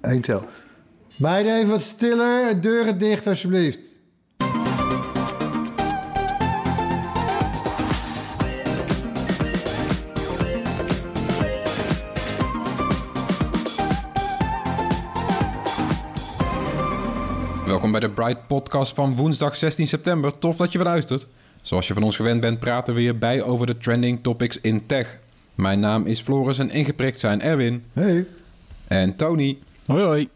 Eén tel. Meiden, even wat stiller. Deuren dicht, alsjeblieft. Welkom bij de Bright Podcast van woensdag 16 september. Tof dat je weer luistert. Zoals je van ons gewend bent, praten we hierbij over de trending topics in tech. Mijn naam is Floris en ingeprikt zijn Erwin Hey. en Tony. Hoi hoi.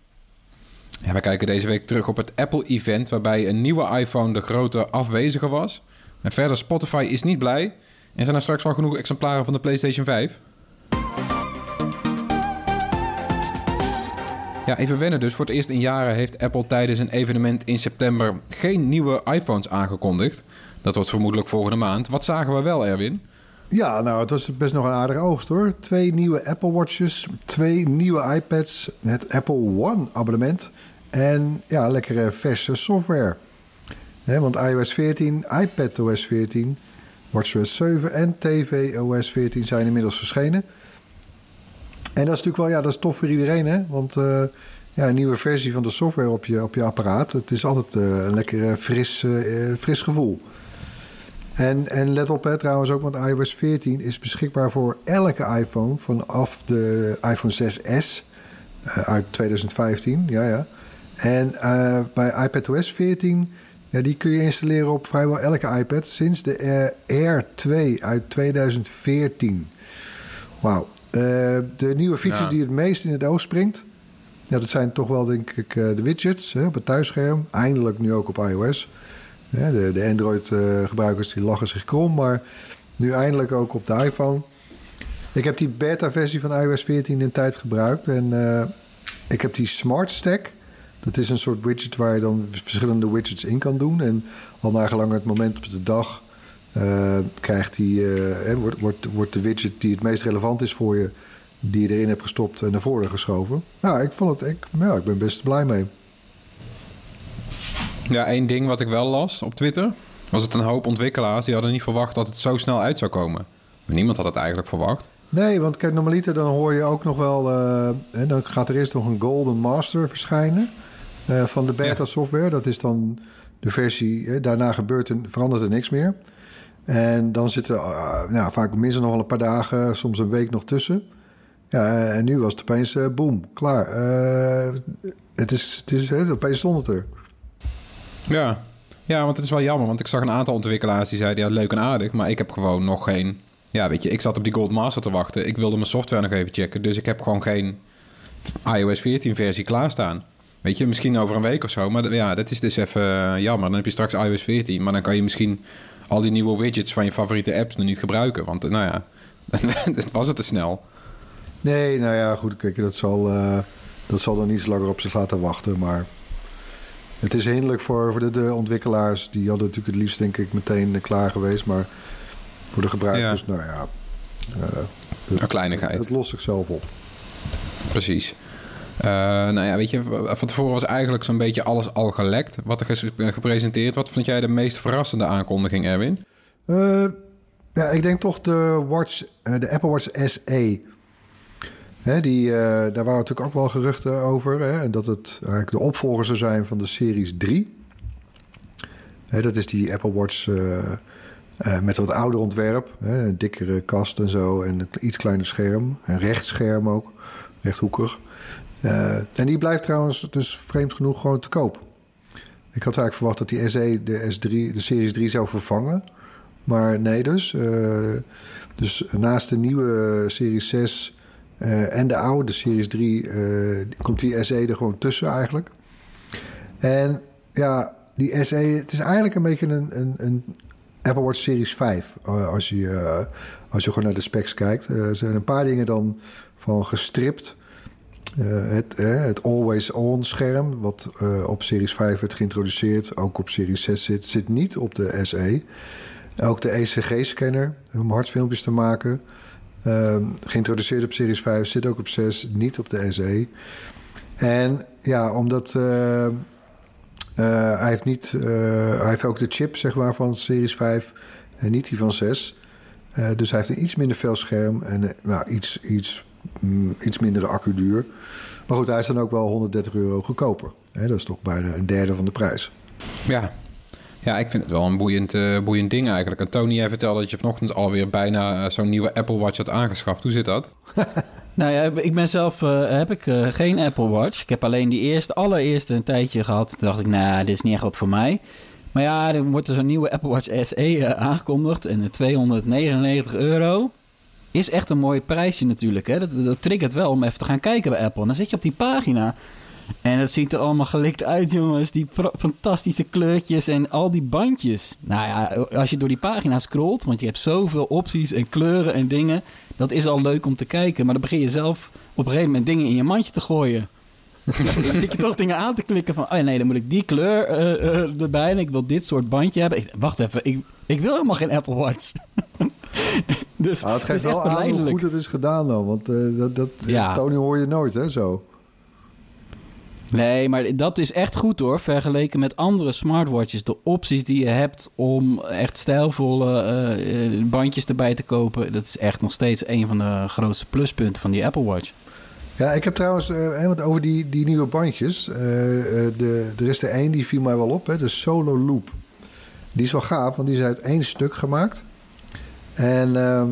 Ja, we kijken deze week terug op het Apple-event waarbij een nieuwe iPhone de grote afwezige was. En verder, Spotify is niet blij. En zijn er straks wel genoeg exemplaren van de PlayStation 5? Ja, even wennen dus. Voor het eerst in jaren heeft Apple tijdens een evenement in september geen nieuwe iPhones aangekondigd. Dat wordt vermoedelijk volgende maand. Wat zagen we wel, Erwin? Ja, nou, het was best nog een aardige oogst hoor. Twee nieuwe Apple Watches, twee nieuwe iPads, het Apple One abonnement en ja, lekkere verse software. Want iOS 14, iPadOS 14, WatchOS 7 en tvOS 14 zijn inmiddels verschenen. En dat is natuurlijk wel, ja, dat is tof voor iedereen, hè? Want eh, ja, een nieuwe versie van de software op je, op je apparaat, het is altijd eh, een lekker fris, eh, fris gevoel. En, en let op hè, trouwens ook, want iOS 14 is beschikbaar voor elke iPhone vanaf de iPhone 6S eh, uit 2015. Ja, ja. En eh, bij iPadOS 14, ja, die kun je installeren op vrijwel elke iPad sinds de eh, Air 2 uit 2014. Wauw. De nieuwe features Ja. die het meest in het oog springt, ja, dat zijn toch wel denk ik de widgets hè, op het thuisscherm. Eindelijk nu ook op iOS. De de Android-gebruikers die lachen zich krom, maar nu eindelijk ook op de iPhone. Ik heb die beta-versie van iOS 14 in tijd gebruikt en eh, ik heb die Smart Stack. Dat is een soort widget waar je dan verschillende widgets in kan doen. En al nagelang het moment op de dag eh, krijgt die, eh, wordt, wordt, wordt de widget die het meest relevant is voor je, die je erin hebt gestopt, eh, naar voren geschoven. Nou, ik vond het, ik, ja, ik ben best blij mee. Ja, één ding wat ik wel las op Twitter... was het een hoop ontwikkelaars die hadden niet verwacht dat het zo snel uit zou komen. Niemand had het eigenlijk verwacht. Nee, want kijk, normaliter dan hoor je ook nog wel... eh, hè, dan gaat er eerst nog een Golden Master verschijnen eh, van de beta Ja. software. Dat is dan de versie... daarna gebeurt er, verandert er niks meer. En dan zitten uh, nou, vaak minstens nog wel een paar dagen, soms een week nog tussen. Ja, eh, en nu was het opeens eh boom, klaar. Eh, het is, het is, opeens stond het er. Ja. ja, want het is wel jammer. Want ik zag een aantal ontwikkelaars die zeiden... ja, leuk en aardig, maar ik heb gewoon nog geen... Ja, weet je, ik zat op die Gold Master te wachten. Ik wilde mijn software nog even checken. Dus ik heb gewoon geen iOS 14 versie klaarstaan. Weet je, misschien over een week of zo. Maar ja, dat is dus even eh, jammer. Dan heb je straks iOS 14. Maar dan kan je misschien al die nieuwe widgets van je favoriete apps nog niet gebruiken. Want nou ja, dat was het te snel. Nee, nou ja, goed, kijk, dat zal, eh, dat zal dan iets langer op zich laten wachten. Maar het is hinderlijk voor, voor de, de ontwikkelaars. Die hadden natuurlijk het liefst, denk ik, meteen klaar geweest. Maar voor de gebruikers, nou ja, eh, Een kleinigheid. het lost zichzelf op. Precies. Eh, nou ja, weet je, van tevoren was eigenlijk zo'n beetje alles al gelekt. Wat er is gepresenteerd. Wat vond jij de meest verrassende aankondiging, Erwin? Eh, ja, ik denk toch de, Watch, de Apple Watch SE. Die, eh, daar waren natuurlijk ook wel geruchten over. Hè, dat het eigenlijk de opvolger zou zijn van de Series 3. Hè, dat is die Apple Watch eh, eh, met wat ouder ontwerp. Hè, een dikkere kast en zo. En een iets kleiner scherm. Een rechtscherm ook. Rechthoekig. En die blijft trouwens dus vreemd genoeg gewoon te koop. Ik had eigenlijk verwacht dat die SE de S3, de Series 3 zou vervangen. Maar nee dus. Uh, dus naast de nieuwe Series 6 uh, en de oude Series 3 uh, komt die SE er gewoon tussen eigenlijk. En ja, die SE, het is eigenlijk een beetje een, een, een Apple Watch Series 5. als, je, als je gewoon naar de specs kijkt. er zijn een paar dingen dan van gestript. Het, het always-on scherm, wat op Series 5 werd geïntroduceerd, ook op Series 6 zit, zit niet op de SE. Ook de ECG-scanner om hartfilmpjes te maken, ehm, geïntroduceerd op Series 5, zit ook op 6, niet op de SE. En ja, omdat hij heeft niet, hij heeft ook de chip zeg maar, van Series 5 en niet die van 6. dus hij heeft een iets minder fel scherm en nou, iets, iets mm, iets mindere accuduur. Maar goed, hij is dan ook wel 130 euro goedkoper. Hè? Dat is toch bijna een derde van de prijs. Ja, ja ik vind het wel een boeiend, uh, boeiend ding eigenlijk. En Tony, jij vertelde dat je vanochtend alweer bijna uh, zo'n nieuwe Apple Watch had aangeschaft. Hoe zit dat? nou ja, ik ben zelf uh, heb ik geen Apple Watch. Ik heb alleen die eerste, allereerste een tijdje gehad. Toen dacht ik, nou, dit is niet echt wat voor mij. Maar ja, er wordt een nieuwe Apple Watch SE aangekondigd. En 299 euro is echt een mooi prijsje natuurlijk. Hè? Dat, dat triggert wel om even te gaan kijken bij Apple. Dan zit je op die pagina. En het ziet er allemaal gelikt uit, jongens. Die fantastische kleurtjes en al die bandjes. Nou ja, als je door die pagina scrolt, want je hebt zoveel opties en kleuren en dingen. Dat is al leuk om te kijken. Maar dan begin je zelf op een gegeven moment dingen in je mandje te gooien. dan zit je toch dingen aan te klikken van... oh nee, dan moet ik die kleur uh, uh, erbij en ik wil dit soort bandje hebben. Ik, wacht even, ik, ik wil helemaal geen Apple Watch. dus, het geeft wel aan hoe goed het is gedaan dan. Want uh, dat, dat ja. Tony hoor je nooit, hè, zo. Nee, maar dat is echt goed hoor. Vergeleken met andere smartwatches. De opties die je hebt om echt stijlvolle uh, bandjes erbij te kopen. Dat is echt nog steeds een van de grootste pluspunten van die Apple Watch. Ja, ik heb trouwens, uh, want over die, die nieuwe bandjes. Uh, de, er is er één die viel mij wel op, hè, de Solo Loop. Die is wel gaaf, want die is uit één stuk gemaakt. En uh,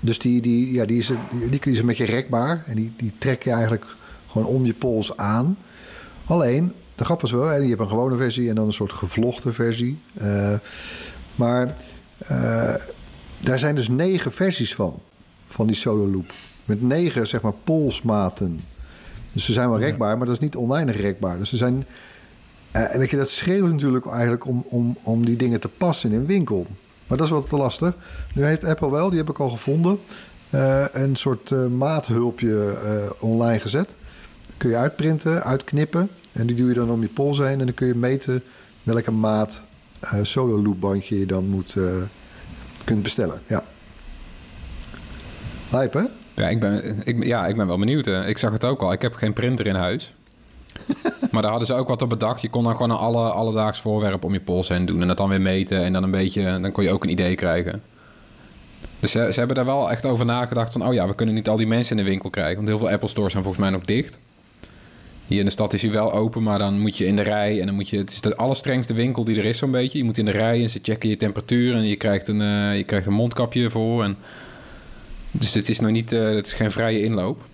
dus die, die, ja, die, is, die, die is een beetje rekbaar. En die, die trek je eigenlijk gewoon om je pols aan. Alleen, de grap is wel, hè, je hebt een gewone versie en dan een soort gevlochten versie. Uh, maar uh, daar zijn dus negen versies van, van die solo loop. Met negen, zeg maar, polsmaten. Dus ze zijn wel rekbaar, maar dat is niet oneindig rekbaar. Dus ze zijn... Uh, weet je, dat schreeuwt natuurlijk eigenlijk om, om, om die dingen te passen in een winkel. Maar dat is wat te lastig. Nu heeft Apple wel, die heb ik al gevonden, een soort maathulpje online gezet. Kun je uitprinten, uitknippen. En die doe je dan om je pols heen. En dan kun je meten welke maat solo loop bandje je dan moet, kunt bestellen. Ja. Lijp, hè? Ja ik, ben, ik, ja, ik ben wel benieuwd. Hè. Ik zag het ook al. Ik heb geen printer in huis. maar daar hadden ze ook wat op bedacht. Je kon dan gewoon een alle, alledaags voorwerp om je pols heen doen. En dat dan weer meten. En dan een beetje, dan kon je ook een idee krijgen. Dus ze, ze, hebben daar wel echt over nagedacht van... oh ja, we kunnen niet al die mensen in de winkel krijgen. Want heel veel Apple stores zijn volgens mij nog dicht. Hier in de stad is hij wel open, maar dan moet je in de rij... en dan moet je... het is de allerstrengste winkel die er is zo'n beetje. Je moet in de rij en ze checken je temperatuur... en je krijgt een, uh, je krijgt een mondkapje voor. En... Dus het is nog niet... Uh, het is geen vrije inloop.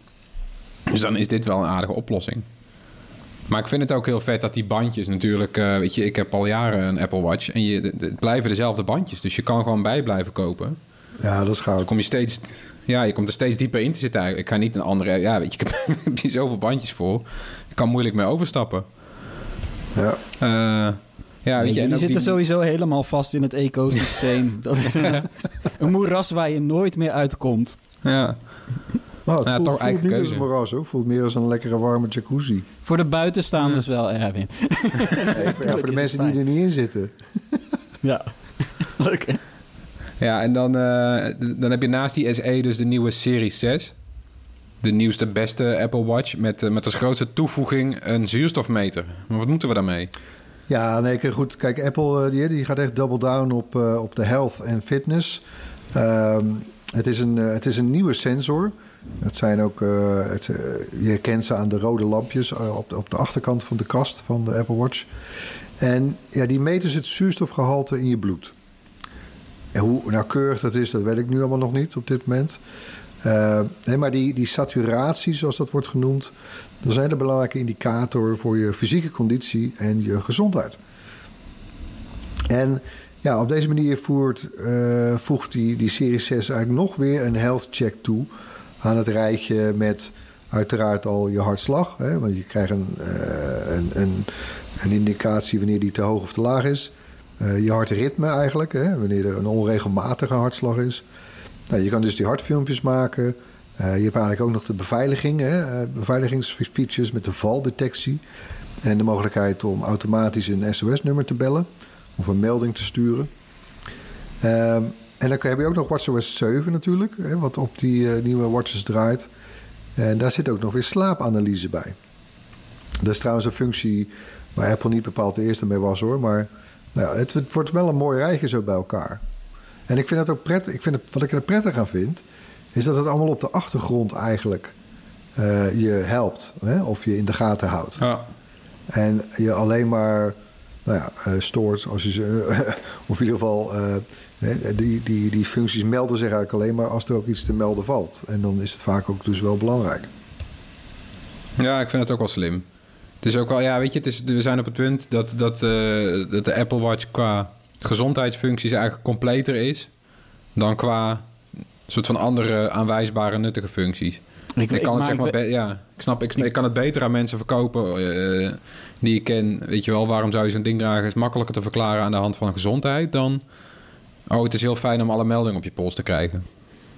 Dus dan is dit wel een aardige oplossing. Maar ik vind het ook heel vet dat die bandjes natuurlijk... Uh, weet je, ik heb al jaren een Apple Watch... en je, het blijven dezelfde bandjes. Dus je kan gewoon bij blijven kopen. Ja, dat is goud. Dan kom je steeds... Ja, je komt er steeds dieper in te zitten. Ik ga niet een andere... Ja, weet je, ik heb hier zoveel bandjes voor. Ik kan moeilijk mee overstappen. Ja. Uh, ja, weet je, je zitten die... sowieso helemaal vast in het ecosysteem. dat is een moeras waar je nooit meer uitkomt. Ja. Nou, het ja, voelt, toch voelt niet als een moeras, hoor. voelt meer als een lekkere warme jacuzzi. Voor de buitenstaanders wel, Erwin. Nee, voor, ja, voor de mensen die er niet in zitten. ja, leuk Ja, en dan, uh, dan heb je naast die SE dus de nieuwe Serie 6. De nieuwste, beste Apple Watch met, uh, met als grootste toevoeging een zuurstofmeter. Maar wat moeten we daarmee? Ja, nee, goed. Kijk, Apple uh, die, die gaat echt double down op, op de health en fitness. Uh, het, is een, het is een nieuwe sensor. Het zijn ook, het, je herkent ze aan de rode lampjes op, de, op de achterkant van de kast van de Apple Watch. En ja, die meten het zuurstofgehalte in je bloed. Hoe nauwkeurig dat is, dat weet ik nu allemaal nog niet op dit moment. Uh, nee, maar die, die saturatie, zoals dat wordt genoemd, dat is een hele belangrijke indicator voor je fysieke conditie en je gezondheid. En ja, op deze manier voert, uh, voegt die, die Serie 6 eigenlijk nog weer een health check toe aan het rijtje met uiteraard al je hartslag. Hè, want je krijgt een, uh, een, een, een, indicatie wanneer die te hoog of te laag is. Uh, je hartritme eigenlijk, hè, wanneer er een onregelmatige hartslag is. Nou, je kan dus die hartfilmpjes maken. Uh, je hebt eigenlijk ook nog de beveiliging, hè, beveiligingsfeatures met de valdetectie. En de mogelijkheid om automatisch een SOS-nummer te bellen of een melding te sturen. Uh, en dan heb je ook nog WatchOS 7 natuurlijk, hè, wat op die nieuwe watches draait. En daar zit ook nog weer slaapanalyse bij. Dat is trouwens een functie waar Apple niet bepaald de eerste mee was hoor. Maar nou het, het, wordt wel een mooi rijtje zo bij elkaar. En ik vind het ook prettig. Ik vind het, wat ik er prettig aan vind, is dat het allemaal op de achtergrond eigenlijk uh, je helpt. Hè? Of je in de gaten houdt. Ja. En je alleen maar nou ja, uh, stoort als je ze. of in ieder geval. Die, die, die functies melden zich eigenlijk alleen maar als er ook iets te melden valt. En dan is het vaak ook dus wel belangrijk. Ja, ik vind het ook wel slim. Is ook wel, ja, weet je, het is, we zijn op het punt dat, dat, uh, dat de Apple Watch qua gezondheidsfuncties eigenlijk completer is dan qua soort van andere aanwijsbare nuttige functies. Ik, ik kan het zeg maar, ja, ik snap, ik, ik, kan het beter aan mensen verkopen uh, die ik ken. Weet je wel, waarom zou je zo'n ding dragen? Is makkelijker te verklaren aan de hand van gezondheid dan Oh, het is heel fijn om alle meldingen op je pols te krijgen.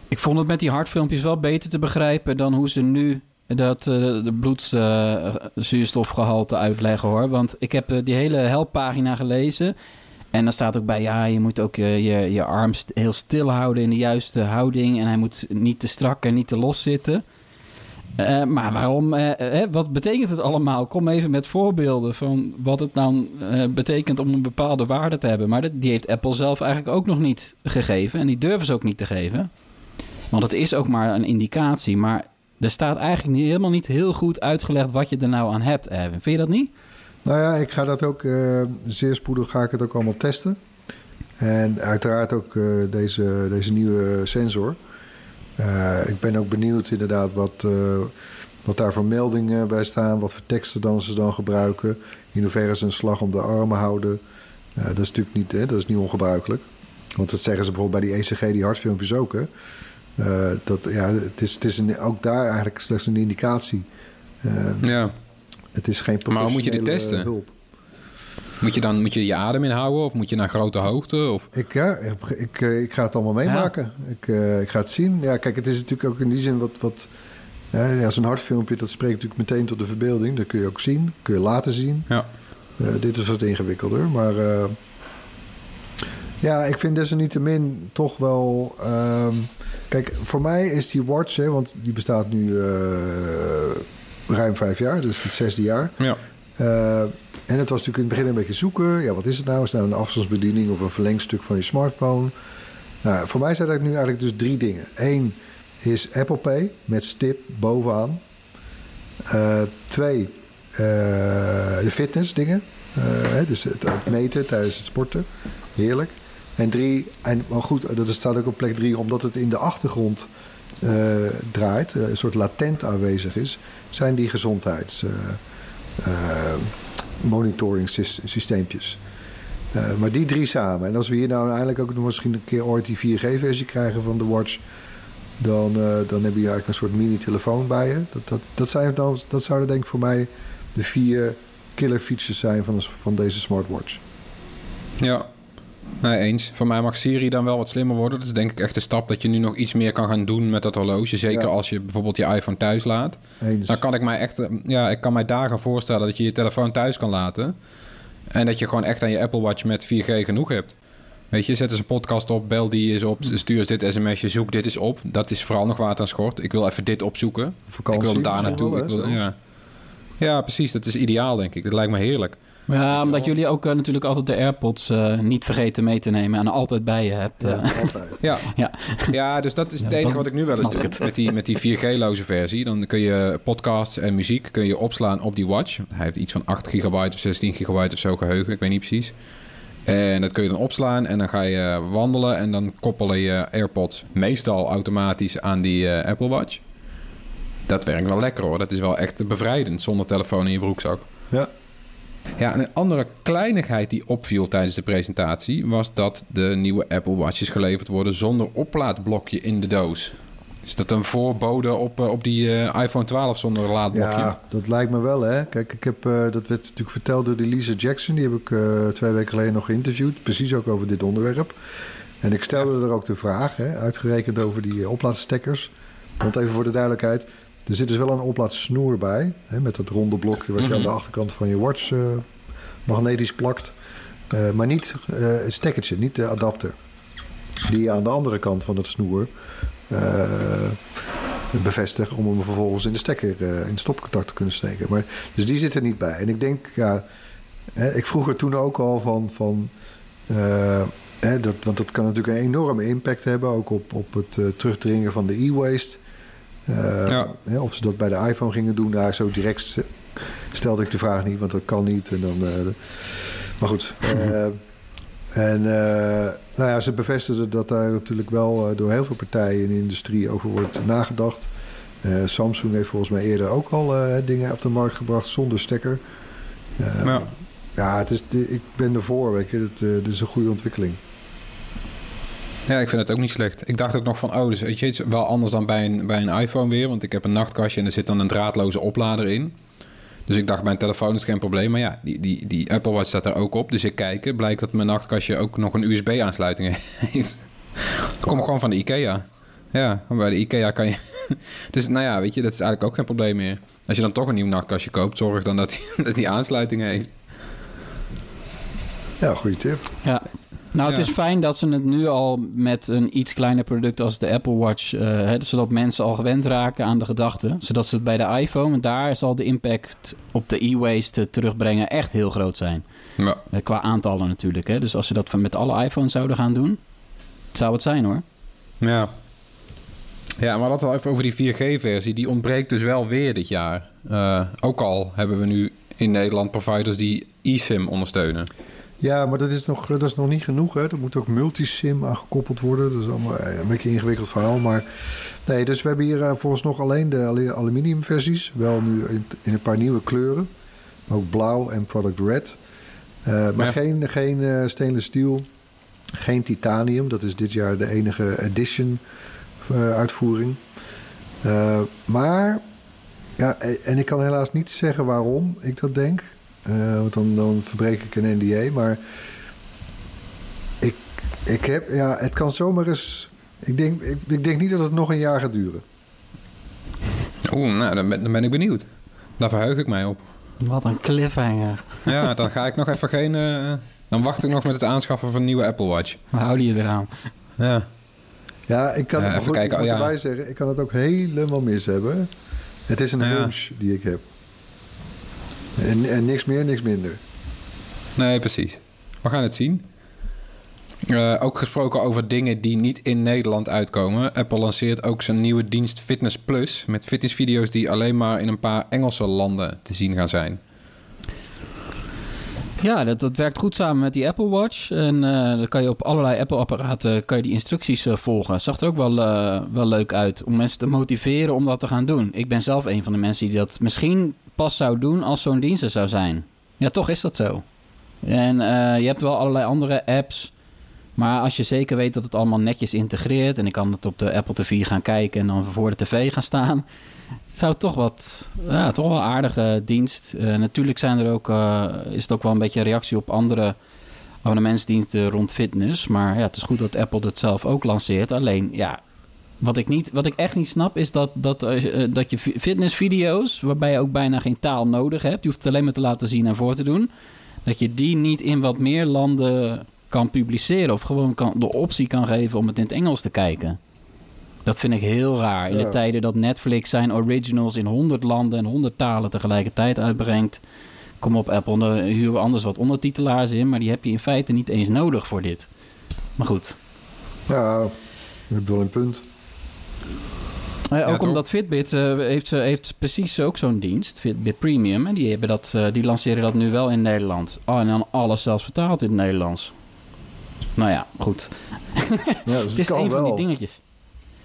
Ik vond het met die hartfilmpjes wel beter te begrijpen dan hoe ze nu dat uh, de bloedzuurstofgehalte uitleggen hoor. Want ik heb uh, die hele helppagina gelezen. En dan staat ook bij, ja, je moet ook je, je, je arm heel stil houden in de juiste houding. En hij moet niet te strak en niet te los zitten. Maar waarom, wat betekent het allemaal? Kom even met voorbeelden van wat het nou uh, betekent om een bepaalde waarde te hebben. Maar dat, die heeft Apple zelf eigenlijk ook nog niet gegeven. En die durven ze ook niet te geven. Want het is ook maar een indicatie. Maar er staat eigenlijk helemaal niet heel goed uitgelegd wat je er nou aan hebt, Erwin. Vind je dat niet? Nou ja, ik ga dat ook zeer spoedig ga ik het ook allemaal testen. En uiteraard ook deze, deze nieuwe sensor. Uh, ik ben ook benieuwd inderdaad wat, wat daar voor meldingen bij staan. Wat voor teksten dan ze dan gebruiken. In hoeverre ze een slag om de armen houden. Dat is natuurlijk niet, hè, dat is niet ongebruikelijk. Want dat zeggen ze bijvoorbeeld bij die ECG, die hartfilmpjes ook. Hè. Dat, ja, het is, het is een, ook daar eigenlijk slechts een indicatie. ja. Het is geen Maar hoe moet je dit testen? Hulp. Moet je dan moet je, je adem inhouden of moet je naar grote hoogte? Of? Ik, ja, ik, ik, eh, ik ga het allemaal meemaken. Ik, uh, ik ga het zien. Ja, kijk, het is natuurlijk ook in die zin wat... wat ja, zo'n hartfilmpje, dat spreekt natuurlijk meteen tot de verbeelding. Dat kun je ook zien, kun je laten zien. Ja. Dit is wat ingewikkelder, maar... Ja, ik vind desalniettemin toch wel... Uh, kijk, voor mij is die watch, hè, want die bestaat nu ruim vijf jaar. Dus het zesde jaar. Ja. En het was natuurlijk in het begin een beetje zoeken. Ja, wat is het nou? Is het nou een afstandsbediening of een verlengstuk van je smartphone? Nou, voor mij zijn dat nu eigenlijk dus drie dingen. Eén is Apple Pay met stip bovenaan. Uh, twee, de fitness dingen. Dus het, het, meten tijdens het sporten. Heerlijk. En drie, en, maar goed, dat staat ook op plek drie, omdat het in de achtergrond draait, een soort latent aanwezig is, zijn die gezondheids monitoring systeempjes. Maar die drie samen. En als we hier nou eigenlijk ook nog misschien een keer ooit die 4G-versie krijgen van de Watch, dan, dan heb je eigenlijk een soort mini-telefoon bij je. Dat, dat, dat, zijn dan, dat zouden denk ik voor mij de vier killer features zijn van, van deze smartwatch. Ja, Nee, eens. Voor mij mag Siri dan wel wat slimmer worden. Dat is denk ik echt de stap dat je nu nog iets meer kan gaan doen met dat horloge. Zeker als je bijvoorbeeld je iPhone thuis laat. Eens. Dan kan ik mij echt... Ja, ik kan mij dagen voorstellen dat je je telefoon thuis kan laten. En dat je gewoon echt aan je Apple Watch met 4G genoeg hebt. Weet je, zet eens een podcast op, bel die eens op, stuur eens dit sms'je, zoek dit eens op. Dat is vooral nog water aan schort. Ik wil even dit opzoeken. Vakantie, ik wil daar naartoe. wil, ja. ja, precies. Dat is ideaal, denk ik. Dat lijkt me heerlijk. Ja, omdat jullie ook uh, natuurlijk altijd de AirPods uh, niet vergeten mee te nemen en altijd bij je hebt. Uh. Ja, eh. altijd. ja. ja. ja, dus dat is het enige wat ik nu wel eens doe. Met die, met die 4G-loze versie. Dan kun je podcasts en muziek kun je opslaan op die watch. Hij heeft iets van 8 gigabyte of 16 gigabyte of zo geheugen. Ik weet niet precies. En dat kun je dan opslaan en dan ga je wandelen en dan koppel je AirPods meestal automatisch aan die eh, Apple Watch. Dat werkt wel lekker hoor. Dat is wel echt bevrijdend zonder telefoon in je broekzak. Ja. Ja, en een andere kleinigheid die opviel tijdens de presentatie was dat de nieuwe Apple Watches geleverd worden zonder oplaadblokje in de doos. Is dat een voorbode op, eh, op die eh, iPhone 12 zonder laadblokje? Ja, dat lijkt me wel, hè. Kijk, ik heb, eh, dat werd natuurlijk verteld door Lisa Jackson. Die heb ik twee weken geleden nog geïnterviewd. Precies ook over dit onderwerp. En ik stelde er ook de vraag, hè, uitgerekend over die oplaadstekkers. Want even voor de duidelijkheid. Er zit dus wel een oplaadsnoer bij. Hè, met dat ronde blokje wat je aan de achterkant van je watch eh, magnetisch plakt. Eh, maar niet eh, het stekkertje, niet de adapter. Die je aan de andere kant van het snoer bevestigt om hem vervolgens in de stekker, in de stopcontact te kunnen steken. Maar, dus die zit er niet bij. En ik denk, ja, hè, ik vroeg er toen ook al van, van hè, dat, want dat kan natuurlijk een enorme impact hebben, ook op, op het terugdringen van de e-waste. Eh, Ja. hè, of ze dat bij de iPhone gingen doen, daar zo direct st- stelde ik de vraag niet, want dat kan niet. En dan, eh, maar goed. eh, en nou ja, ze bevestigden dat daar natuurlijk wel door heel veel partijen in de industrie over wordt nagedacht. Samsung heeft volgens mij eerder ook al dingen op de markt gebracht zonder stekker. Ja. ja, het is, ik ben ervoor, weet je. Het, is een goede ontwikkeling. Ja, ik vind het ook niet slecht. Ik dacht ook nog van, oh, dus weet je, het is wel anders dan bij een, bij een iPhone weer. Want ik heb een nachtkastje en er zit dan een draadloze oplader in. Dus ik dacht, mijn telefoon is geen probleem. Maar ja, die, die, die Apple Watch staat er ook op. Dus ik kijk, blijkt dat mijn nachtkastje ook nog een USB-aansluiting heeft. Dat komt gewoon van de IKEA. Ja, bij de IKEA kan je... Dus nou ja, weet je, dat is eigenlijk ook geen probleem meer. Als je dan toch een nieuw nachtkastje koopt, zorg dan dat die, dat die aansluiting heeft. Ja, goede tip. Ja. Nou, het is fijn dat ze het nu al met een iets kleiner product als de Apple Watch... eh, hè, zodat mensen al gewend raken aan de gedachte. Zodat ze het bij de iPhone... en daar zal de impact op de e-waste terugbrengen echt heel groot zijn. Ja. Eh, qua aantallen natuurlijk. Hè? Dus als ze dat van- met alle iPhones zouden gaan doen... zou het zijn hoor. Ja. Ja, maar dat wel even over die 4G-versie. Die ontbreekt dus wel weer dit jaar. Eh, ook al hebben we nu in Nederland providers die eSIM ondersteunen. Ja, maar dat is nog, dat is nog niet genoeg. Hè. Er moet ook multisim aan gekoppeld worden. Dat is allemaal eh, een beetje een ingewikkeld verhaal. Maar nee, dus we hebben hier eh, volgens nog alleen de alu- aluminiumversies. Wel nu in, in een paar nieuwe kleuren. Ook blauw en product red. Eh, maar Ja. geen, geen eh, stainless steel. Geen titanium. Dat is dit jaar de enige edition uitvoering. Maar, ja, en ik kan helaas niet zeggen waarom ik dat denk. Eh, want dan, dan verbreek ik een NDA. Maar ik, ik heb, ja, het kan zomaar eens. Ik denk, ik, ik denk niet dat het nog een jaar gaat duren. Oeh, nou, dan ben, dan ben ik benieuwd. Daar verheug ik mij op. Wat een cliffhanger. Ja, dan ga ik nog even geen... eh, dan wacht ik nog met het aanschaffen van een nieuwe Apple Watch. We houden je eraan. Ja. Ja, ik kan even goed, kijken, ik moet oh, ja. erbij zeggen, ik kan het ook helemaal mis hebben. Het is een Ja. hunch die ik heb. En, en niks meer, niks minder. Nee, precies. We gaan het zien. Eh, ook gesproken over dingen die niet in Nederland uitkomen. Apple lanceert ook zijn nieuwe dienst Fitness Plus. Met fitnessvideo's die alleen maar in een paar Engelse landen te zien gaan zijn. Ja, dat, dat werkt goed samen met die Apple Watch. En eh, dan kan je op allerlei Apple-apparaten kan je die instructies eh, volgen. Zag er ook wel, eh, wel leuk uit om mensen te motiveren om dat te gaan doen. Ik ben zelf een van de mensen die dat misschien pas zou doen als zo'n dienst er zou zijn. Ja, toch is dat zo. En eh, je hebt wel allerlei andere apps. Maar als je zeker weet dat het allemaal netjes integreert... en ik kan het op de Apple TV gaan kijken en dan voor de tv gaan staan... Het zou toch wat, ja, toch wel aardige dienst. Eh, natuurlijk zijn er ook, eh, is het ook wel een beetje een reactie op andere abonnementsdiensten rond fitness. Maar ja, het is goed dat Apple dat zelf ook lanceert. Alleen, ja, wat ik, niet, wat ik echt niet snap is dat, dat, eh, eh, dat je fi- fitnessvideo's, waarbij je ook bijna geen taal nodig hebt, je hoeft het alleen maar te laten zien en voor te doen, dat je die niet in wat meer landen kan publiceren of gewoon kan, de optie kan geven om het in het Engels te kijken. Dat vind ik heel raar. In Ja. de tijden dat Netflix zijn originals in 100 landen en 100 talen tegelijkertijd uitbrengt. Kom op, Apple, dan huren we anders wat ondertitelaars in. Maar die heb je in feite niet eens nodig voor dit. Maar goed. Ja, je hebt wel een punt. Eh, ook toch? omdat Fitbit eh, heeft, eh, heeft precies ook zo'n dienst, Fitbit Premium. En die, hebben dat, eh, die lanceren dat nu wel in Nederland. Oh, en dan alles zelfs vertaald in het Nederlands. Nou ja, goed. Ja, dus Het is een van die dingetjes.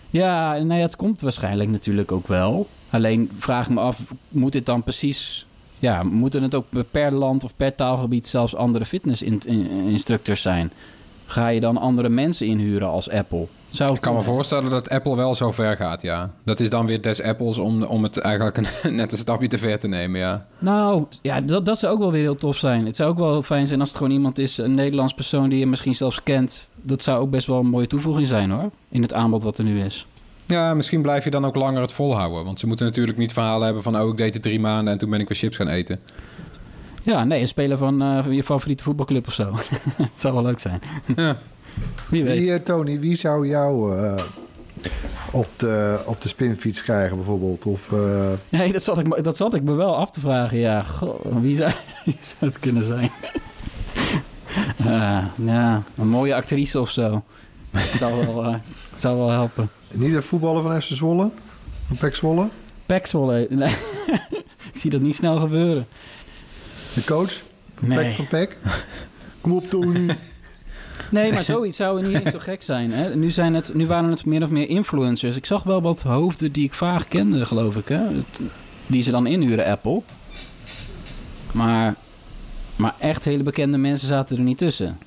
Ja, nou ja, het komt waarschijnlijk natuurlijk ook wel. Alleen vraag me af, moet dit dan precies... Ja, moeten het ook per land of per taalgebied zelfs andere fitnessinstructors zijn? Ga je dan andere mensen inhuren als Apple? Zou Ik kan me voorstellen dat Apple wel zo ver gaat, ja. Dat is dan weer des Apples om, om het eigenlijk een, net een stapje te ver te nemen, ja. Nou, ja, dat, dat zou ook wel weer heel tof zijn. Het zou ook wel fijn zijn als het gewoon iemand is, een Nederlands persoon die je misschien zelfs kent. Dat zou ook best wel een mooie toevoeging zijn hoor, in het aanbod wat er nu is. Ja, misschien blijf je dan ook langer het volhouden. Want ze moeten natuurlijk niet verhalen hebben van... oh, ik deed het drie maanden en toen ben ik weer chips gaan eten. Ja, nee, een speler van eh, je favoriete voetbalclub of zo. Het zou wel leuk zijn. Ja. Wie weet. Wie, Tony, wie zou jou eh, op, de, op de spinfiets krijgen bijvoorbeeld? Of, eh, Nee, dat zat, ik, me- dat zat ik me wel af te vragen. Ja, goh, wie, zou, wie zou het kunnen zijn? Ja, een mooie actrice of zo. zou wel, eh, zou wel helpen. niet een voetballer van FC Zwolle? Van PEC Zwolle? Pek Zwolle. Nee. ik zie dat niet snel gebeuren. De coach? Van Nee. Van PEC? Kom op, Tony. Nee, maar zoiets zou niet eens zo gek zijn. Hè? Nu, zijn het, nu waren het meer of meer influencers. Ik zag wel wat hoofden die ik vaag kende, geloof ik. Hè? Het- Die ze dan inhuren, Apple. Maar, maar echt hele bekende mensen zaten er niet tussen.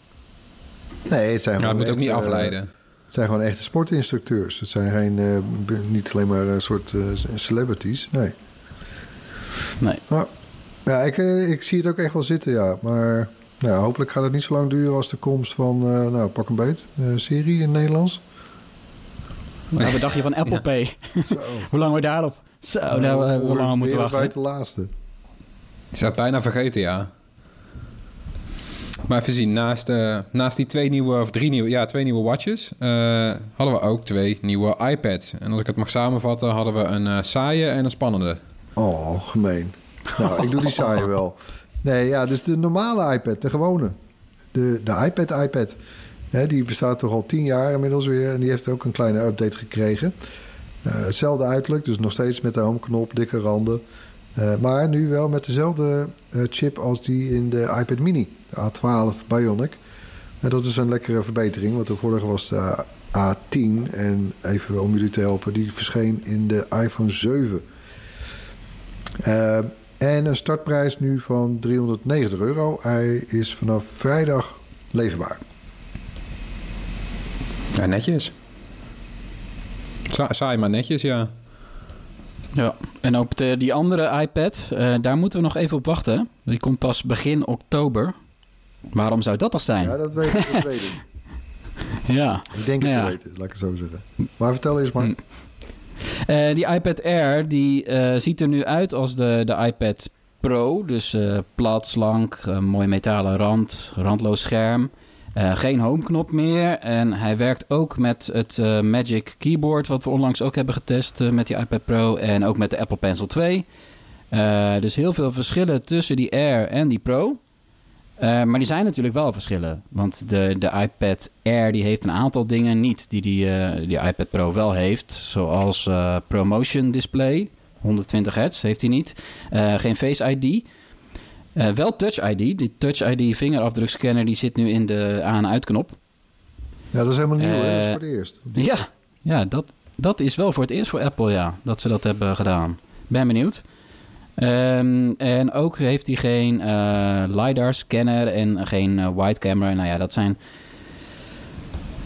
Nee, het zijn gewoon het moet ook niet eh, afleiden. het zijn gewoon echte sportinstructeurs. Het zijn geen, eh, niet alleen maar een soort eh, celebrities. Nee. Nee. Maar, ja, ik, eh, ik zie het ook echt wel zitten, ja. Maar nou, hopelijk gaat het niet zo lang duren als de komst van, eh, nou, pak een beet, eh, serie in het Nederlands. Nou, wat dacht je van Apple Pay? Zo. Hoe lang we daarop? Zo, daar hebben we Hoe- lang moeten wereldwijd wachten. de laatste. Ik zou het bijna vergeten, ja. Maar even zien, naast, eh, naast die twee nieuwe, of drie nieuwe, ja, twee nieuwe watches, eh, hadden we ook twee nieuwe iPads. En als ik het mag samenvatten, hadden we een eh, saaie en een spannende. Oh, gemeen. Nou, ik doe die saaie wel. Nee, ja, dus de normale iPad, de gewone. De, de iPad iPad. Hè, die bestaat toch al tien jaar inmiddels weer. En die heeft ook een kleine update gekregen. Eh, hetzelfde uiterlijk, dus nog steeds met de homeknop, dikke randen. Eh, maar nu wel met dezelfde eh, chip als die in de iPad mini. De A12 Bionic. En dat is een lekkere verbetering, want de vorige was de A10. En even om jullie te helpen, die verscheen in de iPhone 7. En een startprijs nu van 390 euro. Hij is vanaf vrijdag leverbaar. Ja, netjes. Sa- saai, maar netjes, ja. Ja, en op de, die andere iPad, eh, daar moeten we nog even op wachten. Die komt pas begin oktober. Waarom zou dat al zijn? Ja, dat weet ik. Dat weet ik. Ja. Ik denk het Ja. te weten, laat ik het zo zeggen. Maar vertel eens maar. Hm. Eh, die iPad Air die eh, ziet er nu uit als de, de iPad Pro. Dus eh, plat, slank, mooi metalen rand, randloos scherm. Geen homeknop meer. En hij werkt ook met het Magic Keyboard, wat we onlangs ook hebben getest met die iPad Pro. En ook met de Apple Pencil 2. Eh, dus heel veel verschillen tussen die Air en die Pro. Eh, maar die zijn natuurlijk wel verschillen. Want de, de iPad Air die heeft een aantal dingen niet die die, eh, die iPad Pro wel heeft. Zoals eh, ProMotion Display. 120 hertz heeft hij niet. Geen Face ID. Wel Touch ID. Die Touch ID vingerafdrukscanner die zit nu in de aan- en uitknop. Ja, dat is helemaal nieuw, hè? Dat is voor het eerst. Ja, ja dat, dat is wel voor het eerst voor Apple, ja. Dat ze dat hebben gedaan. Ben benieuwd. Ehm, en ook heeft hij geen eh, LiDAR-scanner en geen eh, wide camera. Nou ja, dat zijn...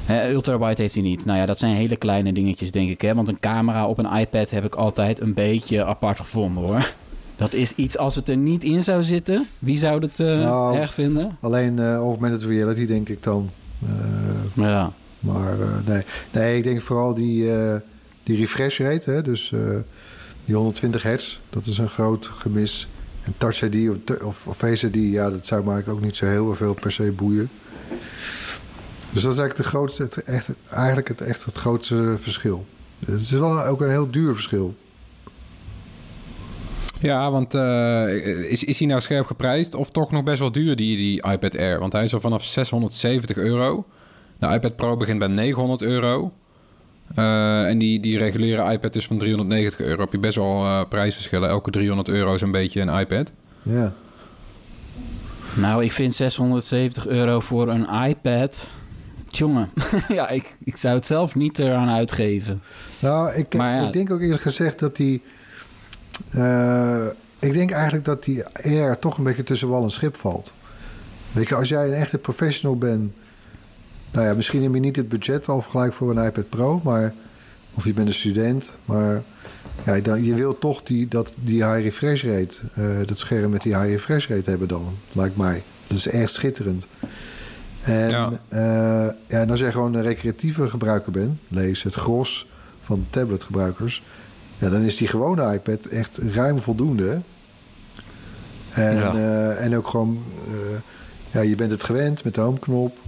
ultra-wide heeft hij niet. Nou ja, dat zijn hele kleine dingetjes, denk ik. Hè? Want een camera op een iPad heb ik altijd een beetje apart gevonden, hoor. Dat is iets als het er niet in zou zitten. Wie zou het eh, Nou, erg vinden? Alleen augmented reality, denk ik dan. Ja. maar nee. nee, ik denk vooral die, die refresh rate. Hè? Dus die 120 hertz, dat is een groot gemis. En Touch ID of, of, Face ja, dat zou eigenlijk ook niet zo heel veel per se boeien. Dus dat is eigenlijk, de grootste, het, echt, eigenlijk het, echt het grootste verschil. Het is wel ook een heel duur verschil. Ja, want eh, is, is hij nou scherp geprijsd of toch nog best wel duur, die, die iPad Air? Want hij is al vanaf 670 euro. De iPad Pro begint bij 900 euro. Eh, en die, die reguliere iPad is van 390 euro. Heb je best wel eh, prijsverschillen. Elke 300 euro is een beetje een iPad. Ja. Nou, ik vind 670 euro voor een iPad... Tjonge, ja, ik, ik zou het zelf niet eraan uitgeven. Nou, ik, Maar ja. ik denk ook eerlijk gezegd dat die... eh, ik denk eigenlijk dat die Air toch een beetje tussen wal en schip valt. Weet je, als jij een echte professional bent... Nou ja, misschien heb je niet het budget al gelijk voor een iPad Pro, maar... Of je bent een student, maar... Ja, dan, je wilt toch die, dat, die high refresh rate, eh, dat scherm met die high refresh rate hebben dan, lijkt mij. Dat is echt schitterend. En Ja. ja. ja, en als jij gewoon een recreatieve gebruiker bent, lees het gros van de tabletgebruikers, ja, dan is die gewone iPad echt ruim voldoende. En, Ja. eh, en ook gewoon, eh, ja, je bent het gewend met de homeknop.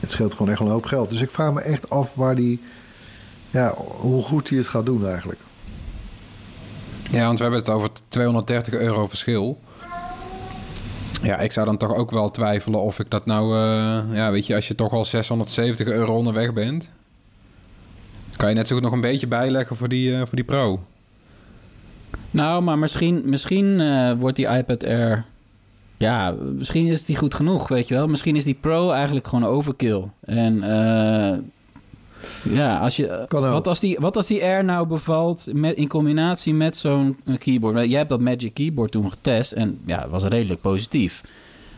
Het scheelt gewoon echt een hoop geld. Dus ik vraag me echt af waar die, ja, hoe goed hij het gaat doen eigenlijk. Ja, want we hebben het over 230 euro verschil. Ja, ik zou dan toch ook wel twijfelen of ik dat nou... eh, ja, weet je, als je toch al 670 euro onderweg bent... kan je net zo goed nog een beetje bijleggen voor die, eh, voor die Pro. Nou, maar misschien, misschien eh, wordt die iPad Air... Ja, misschien is die goed genoeg, weet je wel. Misschien is die Pro eigenlijk gewoon overkill. En eh, ja, als je, Kan ook. wat, als die, wat als die Air nou bevalt met, in combinatie met zo'n keyboard? Jij hebt dat Magic Keyboard toen getest en ja, het was redelijk positief.